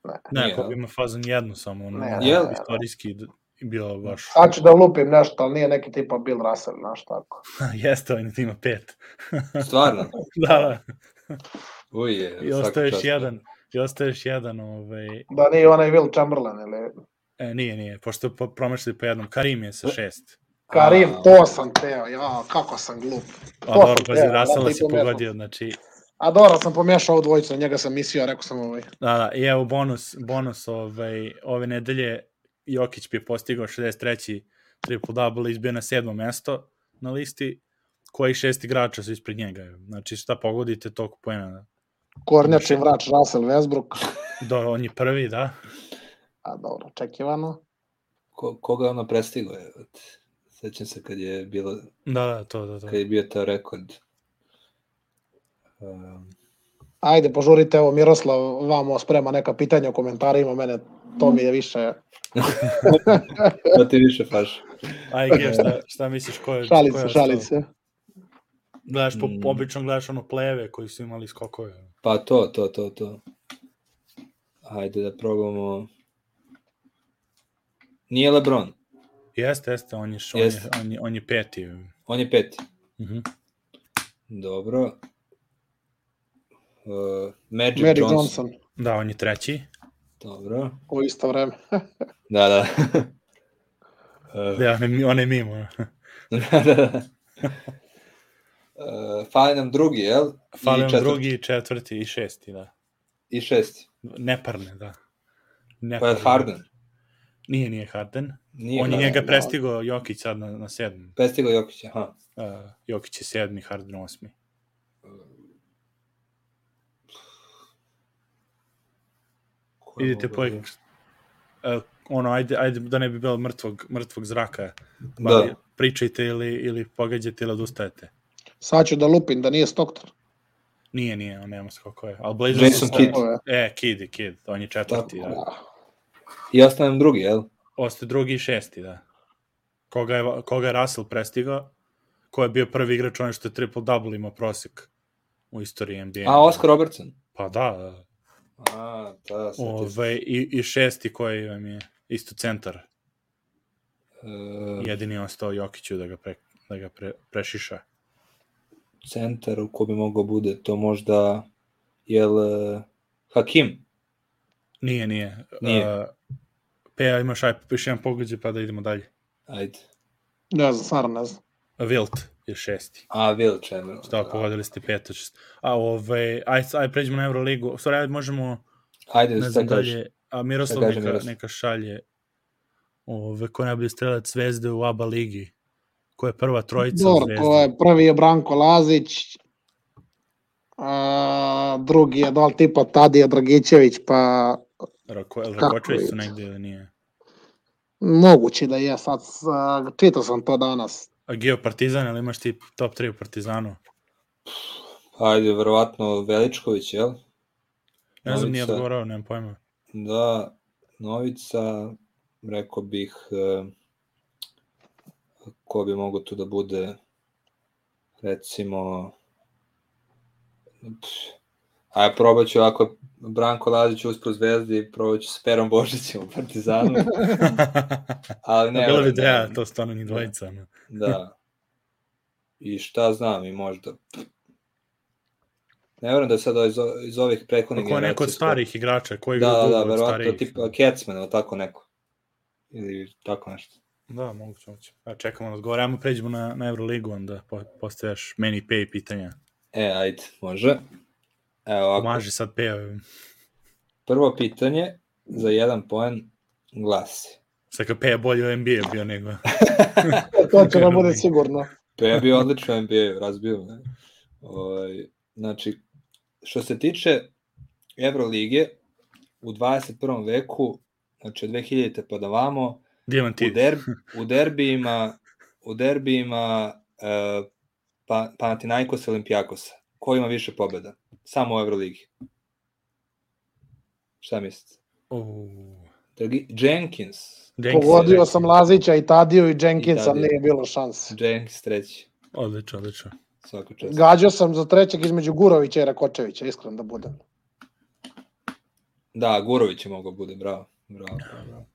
Ne. Ne, Nije, ako a? ima fazon jednu samo, ono, Ne, ne, Jel? istorijski bilo baš, Sad ću da lupim nešto, ali nije neki tipa Bill Russell, znaš tako. jeste, on ima pet. Stvarno? da, da, Uj, je, i ostaješ jedan, i ostaješ jedan, ovaj, Da nije onaj Will Chamberlain ili... E, nije, nije, pošto po, promašili po jednom. Karim je sa šest. Karim, A, to sam teo, ja, kako sam glup. A dobro, pazi, i si pogodio, znači, A dobro, sam pomešao ovu dvojicu, njega sam mislio, rekao sam ovaj. da, da, i evo bonus, bonus ovaj, ove nedelje, Jokić bi postigao 63. triple-double, izbio na sedmo mesto na listi, koji šest igrača su ispred njega. Znači, šta pogodite, toliko pojena. Kornjačin vrač Russell Westbrook. Do, on je prvi, da. A dobro, očekivano. ko, koga je ono prestigo? Je, sećam se kad je bilo, Da, da, to, da, to. kad je bio ta rekord. Um, Ajde, požurite, evo Miroslav vamo sprema neka pitanja u komentarima, mene to mi je više da ti više faš. Aj, Ge, šta, šta misliš, ko je... ko šalice, je šalice. Gledaš, po, Mm. obično gledaš ono pleve koji su imali skokove. Pa to, to, to, to. Hajde da probamo. Nije Lebron, Jeste, jeste, on je, š- on je, Jeste. on je, on je peti. on je peti. Mhm. Dobro. Uh, Magic, Magic Johnson. Johnson Da, on je treći. Dobro. u isto vreme. Da, da. uh, Da, on je, on je mimo. da, da, da. Uh, fali nam drugi, jel? Fali I vam četvrti. drugi, četvrti i šesti, da. I šesti. Neparne, da. Pa je Neparne. Harden. Nije, nije Harden. Nije on je njega da. prestigao Jokić sad na, na sedmom. Prestigo Jokić, aha. Uh, Jokić je sedmi, Harden osmi. Ko je Idite po... da- Uh, ono, ajde, ajde da ne bi bilo mrtvog, mrtvog zraka. Da. Da. Pričajte ili, ili pogađate ili odustajete. Sad ću da lupim da nije Stockton. Nije, nije, on nema skokove. Ali Blazers... Jason su- Kidd. E, Kidd je Kidd, on je četvrti, Tako. da. I ostanem drugi, jel? Ostaje drugi i šesti, da. Koga je, koga je Russell prestigao, ko je bio prvi igrač, onaj što je triple-double imao prosek u istoriji NBA. A, Oscar Robertson. Pa da, da. A, da. Ove, i, i šesti koji vam je isto centar. Uh, Jedini je ostao Jokiću da ga, pre, da ga pre, prešiša. centar u ko bi mogao bude, to možda, jel, uh, Hakim? Nije, nije. Nije. Uh, Peja, imaš aj, još jedan pogađaj pa da idemo dalje. Ajde. Ne znam, stvarno ne znam. Wilt je šesti. A, Will Chamberlain. Šta, pogodili ste peto. šest. A ove, aj, aj pređemo na Euroligu. U stvari, aj možemo, Ajde, ne znam dalje, a Miroslav neka, Miroslav? neka šalje ove, ko je najbolji strelac zvezde u ABA ligi. Ko je prva trojica Dobro, zvezde? ko je prvi je Branko Lazić, a, drugi je dol tipa Tadija Dragićević, pa Rako, Rakočević su negde ili nije? moguće da je sad, čitao sam to danas. A Geo Partizan, ili imaš ti top 3 u Partizanu? Ajde, verovatno Veličković, jel? Ne znam, nije odgovorao, nemam pojma. Da, Novica, rekao bih, e, ko bi mogao tu da bude, recimo, pff, a probat ću ako Branko Lazić uspro zvezdi, probat ću s Perom Božićem u Partizanu, ali ne. Ne, Bilo bi ne, ideja, to stvarno ni dvojica. No. Da. I šta znam i možda. Ne verujem da je sad iz, iz ovih prethodnih Ako je neko od generacija- starih igrača, koji Da, da, da, verovatno tipa Kecman ili tako neko. Ili tako nešto. Da, moguće, moguće. A čekamo na odgovor. Ajmo pređemo na, na Euroligu, onda po, postajaš meni pay pitanja. E, ajde, može. Evo ovako, Pomaži sad peo. prvo pitanje za jedan poen glasi. Sad kad peja bolje u NBA bio nego... To će nam bude sigurno. Ja bio odlično u NBA, razbio me. Ovaj, znači, što se tiče Evrolige, u 21. veku, znači od 2000. pa da vamo, u, derb, u derbijima, u derbijima uh, pa, Panathinaikos Olimpijakosa. Ko ima više pobjeda? Samo u Evroligi. Šta mislite? Uh, Jenkins. Jenkins je Pogodio sam Lazića i Tadiju i Jenkinsa, I Tadiju. nije bilo šanse. Jenkins treći. Odlično, odlično. Svaka čast. Gađao sam za trećeg između Gurovića i Rakočevića, iskren da budem. Da, Gurović je mogao bude, bravo. Bravo, bravo, bravo.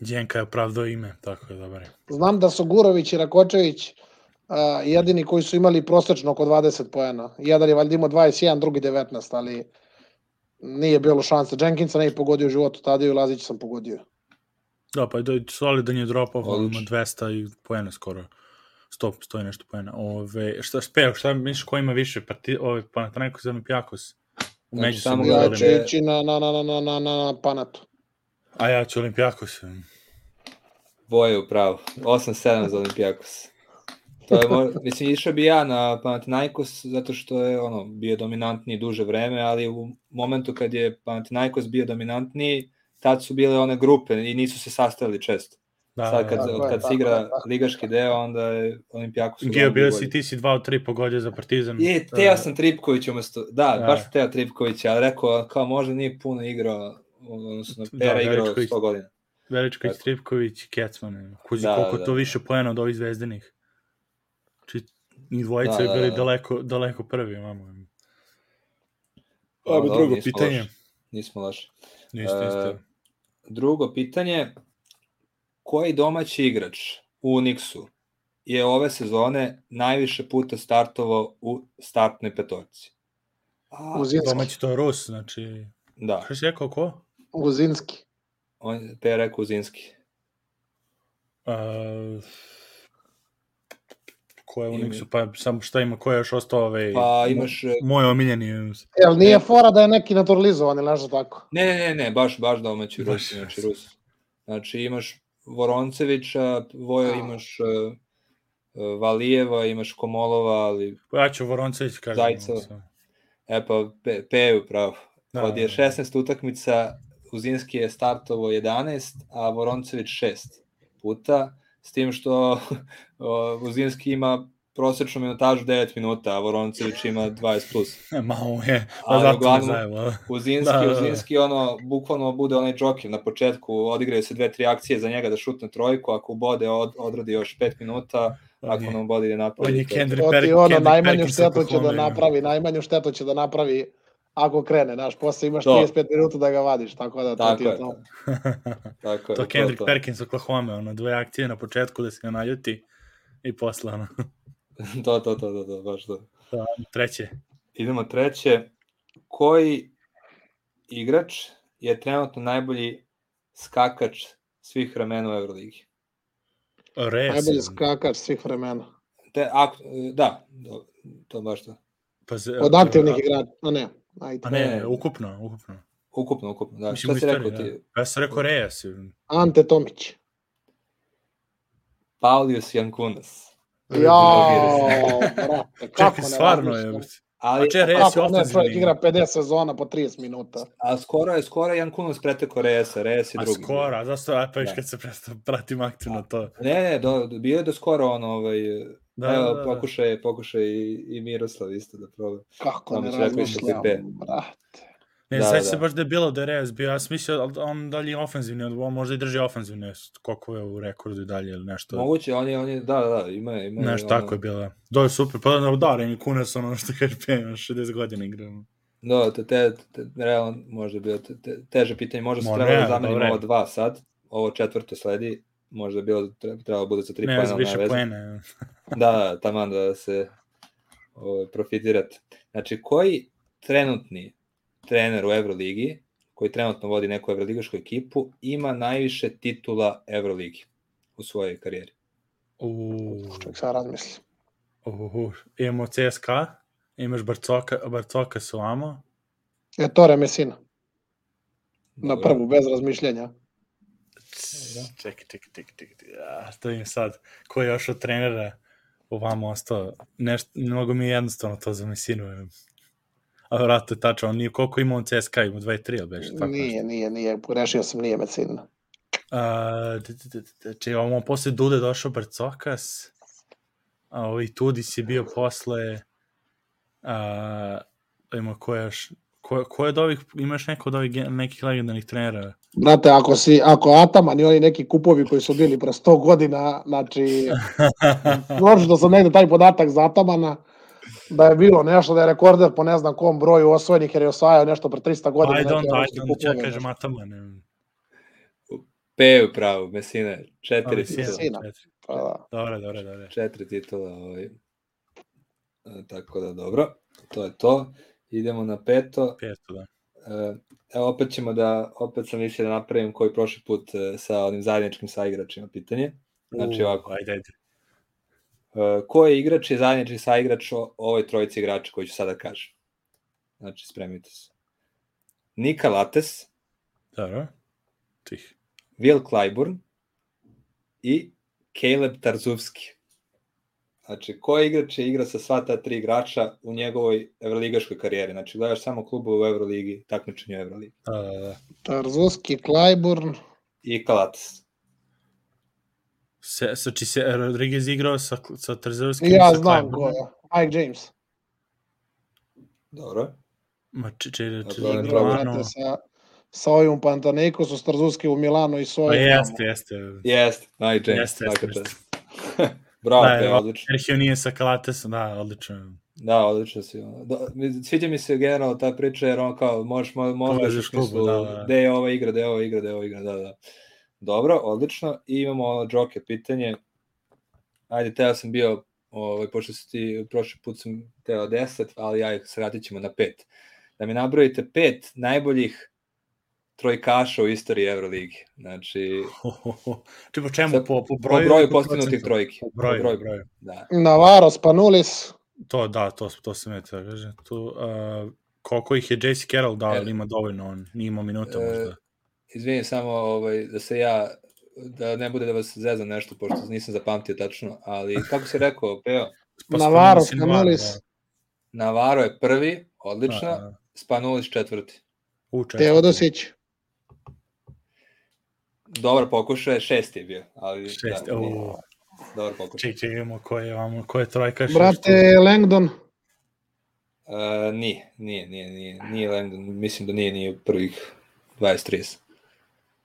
Djenka je opravdao ime, tako je dobro. Znam da su Gurović i Rakočević uh, jedini koji su imali prosečno oko 20 poena. Jedan je valjda imao 21, drugi 19, ali nije bilo šanse. Jenkinsa ne je pogodio u životu, Tadiju i Lazić sam pogodio. Da, pa je solidan je drop off, on ima Odlično. 200 i poena skoro. 100, 100 i nešto poena. Ove, šta, speo, šta misliš ko ima više? Parti, ove, Panathinaikos za Olimpijakos? U Znači, među samo Ja ću ići na, na, na, na, na, na, na Panatu. A ja ću Olimpijakos. Boje u pravu. 8-7 za Olimpijakos. To je, mo- mislim, išao bi ja na Panathinaikos zato što je ono bio dominantniji duže vreme, ali u momentu kad je Panathinaikos bio dominantniji, tad su bile one grupe i nisu se sastajali često. Da, Sad kad, da, kad tako se igra tako je. ligaški deo, onda je Olimpijakos Gio, bio si, ti si 2 od 3 pogodio za Partizan. I teo sam Tripković umesto, da, Da. baš sam teo Tripkovića, ali rekao kao možda nije puno igrao, odnosno Da, Pera igrao Veličković. 100 godina. Veličković. Tripković i Kecman. Kuzi Da, koliko da, to da. više poena od ovih zvezdinih. Či, ni dvojica Da, da, da, bili da. daleko, daleko prvi, mamo. Pa, Ajmo dobro, drugo nismo pitanje. loši. Nismo loši. Niste, E, niste. Drugo pitanje, koji domaći igrač u Unixu je ove sezone najviše puta startovao u startnoj petorci? A, Uzinski. Domaći to je Rus, znači... da, Šta si rekao, ko? Uzinski. on je Pe rekao Uzinski. Uh, ko je u. Nixu? Pa samo šta ima, ko je još ostao ovaj... Pa imaš... e, Moj omiljeni... Jel nije Ne. fora da je neki naturalizovan ili nešto tako? Ne, ne, ne, ne, baš, baš domaći Baš. Rus, znači Rus. Znači imaš Voroncevića, Vojo A. imaš uh, Valijeva, imaš Komolova, ali Pa ja ću Voroncević kažem. Samo. E pa, pe, Peju pravo. Da, Da, Od je da. 16 utakmica, Uzinski je startovao 11, a Voroncević 6 puta, s tim što o, Uzinski ima prosečnu minutažu 9 minuta, a Voroncević ima 20 plus. Malo je, pa zato uglavnom- ne zajedno. da. Uzinski, Da, da, da, da. Uzinski ono, bukvalno bude onaj džoker na početku, odigraju se dve, tri akcije za njega da šutne trojku, ako ubode, od, odradi još 5 minuta, ako ne ubode, ide napad. On je. Kendrick Perkins. ono, Kendrick najmanju štetu će da ima. napravi, najmanju štetu će da napravi ako krene, znaš, posle imaš To. 35 minuta da ga vadiš, tako da to Tako ti je je, to. Tako je, to Kendrick to. Perkins Oklahoma, ono, dve akcije na početku da se ga naljuti i posle, ono, to, to, to, to, to, baš to. treće. Idemo treće. Koji igrač je trenutno najbolji skakač svih vremena u Euroligi? Reyes. Najbolji skakač svih vremena. Te, ak, da, to baš to. Pa Od aktivnih igrača, a ne, ajde. A ne, Ne. ukupno, ukupno. Ukupno, ukupno, da. Mislim, Šta si rekao istoriji, ti? da. Ja sam rekao Reyes. Ante Tomić. Paulius Jankunas. Jao, brate, kako Čekaj, ne stvarno je. Ali, A če, Reyes je Kako ne, ofenzivni. igra 50 sezona po 30 minuta. a skoro je, skoro je Jankunas preteko Reyesa, Reyes je A drugi. skoro, a zašto, a pa viš Da. kad se presta, pratim aktivno to. Ne, ne, do, do, bio je do skoro on, ovaj, Da, evo, da, da. pokušaj, pokušaj i, i Miroslav isto da proba. Kako ne razmišljam, brate. Ne, Da, da, da. se baš da je bilo da je Reyes bio, ja sam mislio, on dalje je ofenzivni, on možda i drži ofenzivne, koliko je u rekordu i dalje ili nešto. Moguće, on je, on je, da, da, da, ima, je- ima. je Nešto ono- tako je bilo. Da je super, pa da da, Remi Kunas, ono što kaže Pena, 60 godina igra. Da, te, te, te, realno možda je bilo te, te, teže pitanje, možda se trebalo da zamenimo dobro ovo dva sad, ovo četvrto sledi, možda je bilo, treba, trebalo bude sa tri Ne, pojena, nema više poene. Da, taman da se ovaj, profitirate. Znači, koji trenutni trener u Euroligi, koji trenutno vodi neku evroligašku ekipu, ima najviše titula Euroligi u svojoj karijeri? U, Ček sad razmislim. u, imamo CSKA, imaš Barcoka, Barcoka su amo, E, Tore Mesina. Na prvu, bez razmišljenja. Čekaj, čekaj, čekaj, čekaj, ja, to im sad, ko je još od trenera ovamo ostao, nešto, mnogo mi je jednostavno to za Mesinu. je. A vratno je tačno, on nije koliko ima on CSKA, ima 23 ili beše, tako Nije, nešto. nije, nije, pogrešio sam, nije d- Če ovamo posle Dude došao Barcokas, a ovaj Tudis je bio posle, a, ima ko je još, ko, ko je od ovih, imaš neko od ovih nekih legendarnih trenera? Brate, ako, si, ako Ataman i oni neki kupovi koji su bili pre 100 godina, znači, možda sam negde taj podatak za Atamana, da je bilo nešto da je rekorder po ne znam kom broju osvojenih jer je osvajao nešto pre 300 godina. Ajde neke onda, evropske ajde onda, kupove, čekaj, kažem. Ataman. Peju pravo, Mesina, četiri Ali titula. Mesina. četiri. Pa da. Dobre, dobre, dobre. Četiri titula, ovaj. Tako da dobro, to je to. Idemo na peto. Peto, da. E, Evo, opet ćemo da, opet sam mislio da napravim koji prošli put e, sa onim zajedničkim saigračima pitanje. Znači U, ovako, Ajde, ajde. e, ko je igrač i zajednički saigrač o ovoj trojici igrača koji ću sada kažem? Znači, spremite se. Nika Lates, Dobro. Tih. Will Clyburn i Caleb Tarzuvski. Znači, ko je igrač je igra sa sva ta tri igrača u njegovoj evroligaškoj karijeri? Znači, gledaš samo klubove u Evroligi, takmičenju u Evroligi. Da. Tarzuski, Klajburn, I Kalates. Se, znači se Rodriguez igrao sa, sa Trzevskim ja sa znam ko je. Mike James. Dobro. Ma če, če, če, Dobro, če, brate, sa, sa ovim Pantanejkosom, s Tarzuski u Milanu i s Pa ovim. jeste, jeste. Jeste, Mike James, Jeste, jeste. Bravo, Da, odlično. Sergio nije sa Kalatesom, da, odlično. Da, odlično si. mi- sviđa mi se generalno ta priča, jer on kao, možeš, mo- možeš Povežeš u smislu, da, da. gde je ova igra, gde je ova igra, gde je ova igra, da, da. Dobro, odlično. I imamo ono džoke pitanje. Ajde, teo sam bio, ovaj, pošto si ti, prošli put sam teo 10, ali ja ih sratit ćemo na 5. Da mi nabrojite pet najboljih trojkaša u istoriji Euroligi. Znači, Če po čemu? Po, po po broju? broju po postignutih procentu? trojki. Po broju, Po broju. broju. Da. Navarro, Spanulis, To, da, to, to sam ja teo kaže. Tu, uh, koliko ih je JC Carroll dao, E. ali ima dovoljno, on nije imao minuta E, možda. Izvini samo ovaj, da se ja, da ne bude da vas zezam nešto, pošto nisam zapamtio tačno, ali kako si rekao, Peo, Pa Navarro, Navarro, Spanulis, Navaro je prvi, odlično, Da, da. Spanulis četvrti. U, četvrti. Teodosić, Dobar pokušaj, šesti je bio, ali Šest, da, u, nije. dobar pokušaj. ček, ček, imamo ko je, vamo, ko je trojkaš. brate Langdon, Uh, nije, nije, nije, nije, nije Langdon, mislim da nije, nije prvih 20-30.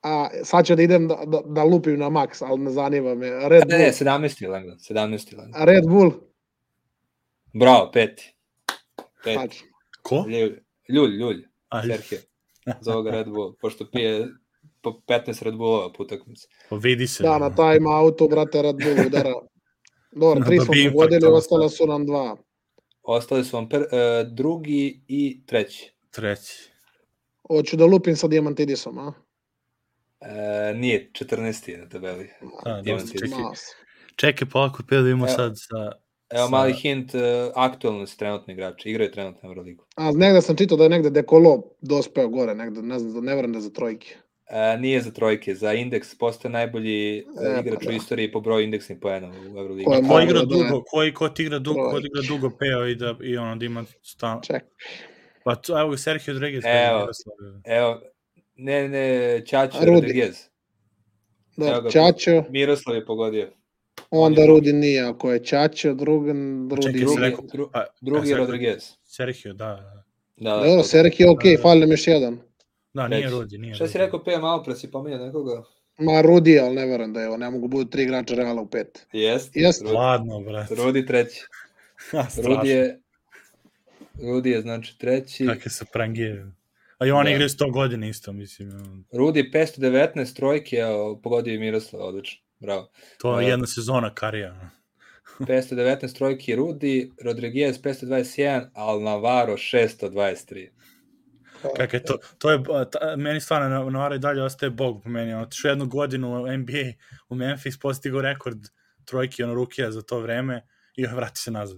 a sad ću da idem da, da, da lupim na max, ali ne zanima me. Red Ne, Bull, ne, 17. je Langdon, 17. je Langdon. Red Bull, Bravo, peti. Peti. znači, Ko? Ljulj, ljulj, ljulj. Serhije. Zove ga Red Bull, pošto pije po 15 Red Bullova po utakmici. pa vidi se. da, na time outu, brate, Red Bull udara. Dobro, Na tri smo pogodili, ono ostala su nam dva. Ostali su vam pr, uh, drugi i treći. Treći. Hoću da lupim sa Diamantidisom, a? E, nije, 14. je na tabeli. Da, dosta Diamantidis. čekaj. Mas. Čekaj, polako, pio da imamo Evo. sad sa... Evo Sa- mali hint, uh, aktualni su trenutni igrači, igraju trenutno Euroligu. A negde sam čitao da je negde Dekolo dospeo gore, negde, ne znam, ne verujem da za trojke. E, nije za trojke, za indeks postaje najbolji e, E, igrač pa u da. istoriji po broju indeksnih poena u Euroligi. Ko Ko igra da dugo, ko, ko ti igra dugo, ko igra dugo peo i da i ono da ima stan. Ček, Pa to, evo Sergio Rodriguez. Evo. Evo, ne, ne, Rudi. Rodriguez. Da. Čačo, Miroslav je pogodio. onda Rudi nije, ako je Čačo, drugan, Rudi Čekaj, Drugi, rekao- dru, Pa, drugi sam- Rodriguez. Sergio, da. da. Da, da, Dobro, to- Serki je okej, Da. fali nam još jedan. Da, nije Treći. Rodi, nije Šta si rekao, Peja, malo pre si pominjao nekoga? Ma Rudi, ali ne verujem da je ovo, ne mogu budu tri igrača Reala u pet. Jest. Jest. Rudi, Ladno, brate. Rudi treći. Rudi je, Rudi je znači treći. Kakve se prangije. A i on Da. igra 100 godina isto, mislim. Rudi 519 trojke, evo, pogodio i Miroslav, odlično. Bravo. To je Da. jedna sezona karija. 519 trojki Rudi, Rodriguez 521, Al Navarro 623. Kako je to? To je, ta, meni stvarno na- Navarro i dalje ostaje bog po meni. Otišao jednu godinu u NBA u Memphis, postigao rekord trojki ono rukija za to vreme i vrati se nazad.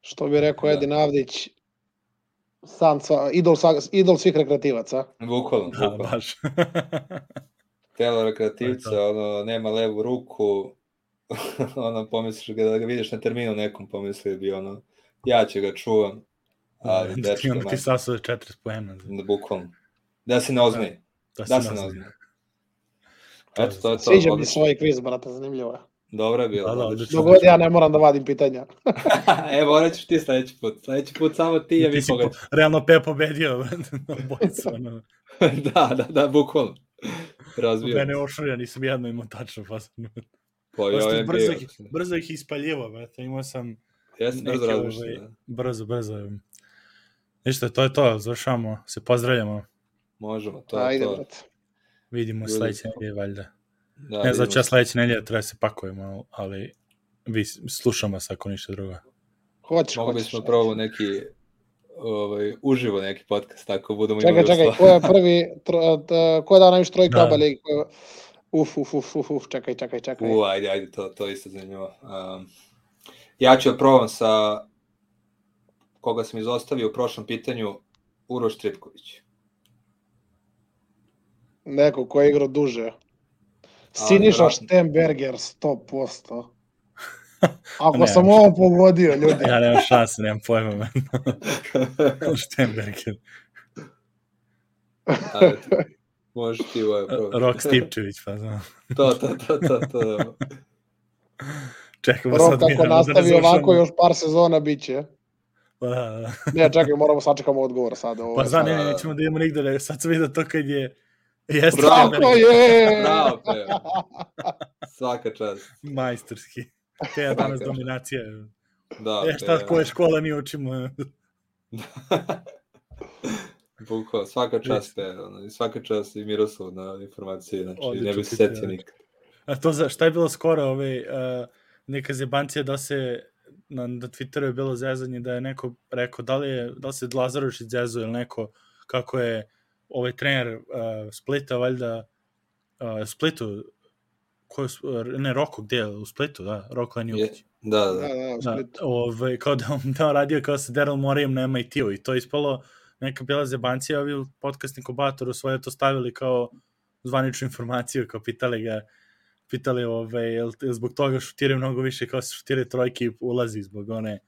Što bi rekao Da. Edin Avdić, san, sva, idol, sa- idol svih rekreativaca. Bukvalno, Da, bukvalno. baš. Telo rekreativca, ono, nema levu ruku, ono, pomisliš ga da ga vidiš na terminu nekom, pomislio bi, ono, ja ću ga čuvam, ali I dečko, onda ti sasao 40 poena. da, bukvalno. Da se ne ozmi, Da, da se nazad. ne je Eto, to je to. Sviđa mi odlično. svoj kviz, brate, zanimljivo je. Dobro je bilo. Da, da. Dogod ja ne moram da vadim pitanja. Evo, rećeš ti sledeći put. Sledeći put samo ti je Ti vi si po, realno Pe pobedio, brate, na obojicu. Ono. da, da, da, bukvalno. Razvio. Mene je ošurio, nisam jedno imao tačno. Po Baš joj ti je brzo, bio. ih, brzo ih ispaljivo, brate. Imao sam Jesi brzo razmišljao. ovaj, da. brzo, brzo. Ništa, to je to, završamo, se pozdravljamo, Možemo, to je Ajde, to. brate. vidimo Ljudi. sledeće nedelje, valjda. Da, ne znači ja sledeće nedelje treba se pakujemo, ali vi slušamo se ako ništa drugo. Hoćeš, Mogu hoćeš. bismo probao neki ovaj, uživo neki podcast, tako budemo Čekaj, imali čekaj, uslova. ko je prvi, ko je dao najviše trojka Da. oba ligi? Uf, uf, uf, uf, uf, čekaj, čekaj, čekaj. U, ajde, ajde, to, to isto zanimljivo. Um, ja ću da probam sa koga sam izostavio u prošlom pitanju, Uroš Tripković. Neko ko je igrao duže. Siniša. Štemberger, 100%. Ako Ne, sam ovo pogodio, ljudi. Ja nemam šanse, nemam pojma, man. Štemberger. Možeš ti ovaj probati. Rok Stipčević, pa znam. To, to, to, to, to. Čekamo Rok, sad mi kako da- da nastavi završamo. ovako, još par sezona bit će. Pa, da, da. Ne, čekaj, moramo sačekamo odgovor sad. Ovo Pa je znam, sad- ne, ne, nećemo da idemo nigde, nego sad sam vidio to kad je... Jeste Bravo. Tako je! Bravo, Peo. Svaka čast. majstorski. Te je danas dominacija. Da, E, šta, koje škola mi učimo? Bukvalno, svaka čast ono, I svaka čast i Miroslav na informaciji, znači Odlično ne bih se setio nikad. A to za, šta je bilo skoro, ovaj, uh, neka zebancija da se na, na Twitteru je bilo zezanje da je neko rekao da li, je, da li se Lazarović zezo ili neko kako je ovaj trener uh, Splita valjda uh, Splitu ko ne Roko gde je u Splitu da Roko Je, Lenjukić da, Da, da. da, da, ovaj, kao da on da on radio kao sa Daryl Moreyem na MIT-u i to je ispalo neka bila zebancija, ovi u podcast inkubatoru svoje to stavili kao zvaničnu informaciju, kao pitali ga pitali ovaj, jel, jel zbog toga šutiraju mnogo više kao se šutiraju trojke i ulazi zbog one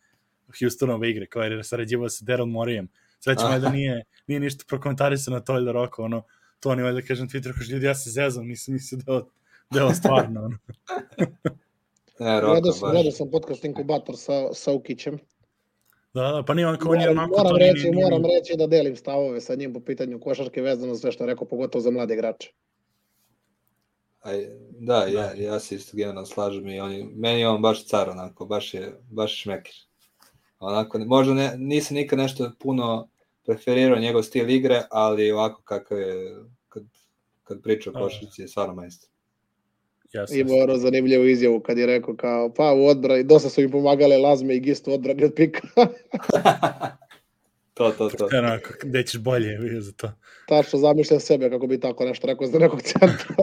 Houstonove igre, kao jer je sarađivao sa Daryl Moreyem. Srećemo je da nije, nije ništa prokomentarisano na to ili da roko, ono, to oni valjda kažem Twitter, kaže ljudi, ja se zezam, nisam mislio da je ovo- da ovo stvarno, ono. Ne, Gledao sam, gledao sam podcast inkubator sa, sa Ukićem. Da, da, pa nije on kao on je Moram, onako moram to nije- reći, nije- moram reći da delim stavove sa njim po pitanju košarke vezano za sve što je rekao, pogotovo za mlade igrače. Aj, da, ja, ja se isto generalno slažem i on je, meni je on baš car, onako, baš je, baš šmekir. Onako, možda ne, nisam nikad nešto puno preferirao njegov stil igre, ali ovako kakav je, kad, kad priča o Da. košarci, je stvarno majstor. Jasno. Imao ono zanimljivu izjavu kad je rekao kao, pa u odbrani, dosta su im pomagale Lazme i Gist u odbrani od pika. to, to, to. Onako, gde ćeš bolje vidio za to. Tačno zamišljam sebe kako bi tako nešto rekao za nekog centra.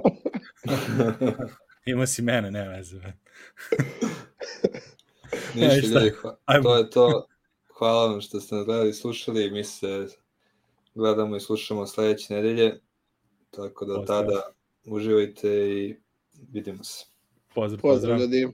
Ima si mene, ne veze. Ništa, ljudi, to je to. Hvala vam što ste nas gledali i slušali. Mi se gledamo i slušamo sledeće nedelje. Tako da Pozdrav. tada uživajte i vidimo se. Pozdrav, Pozdrav pozdrav. ljudi.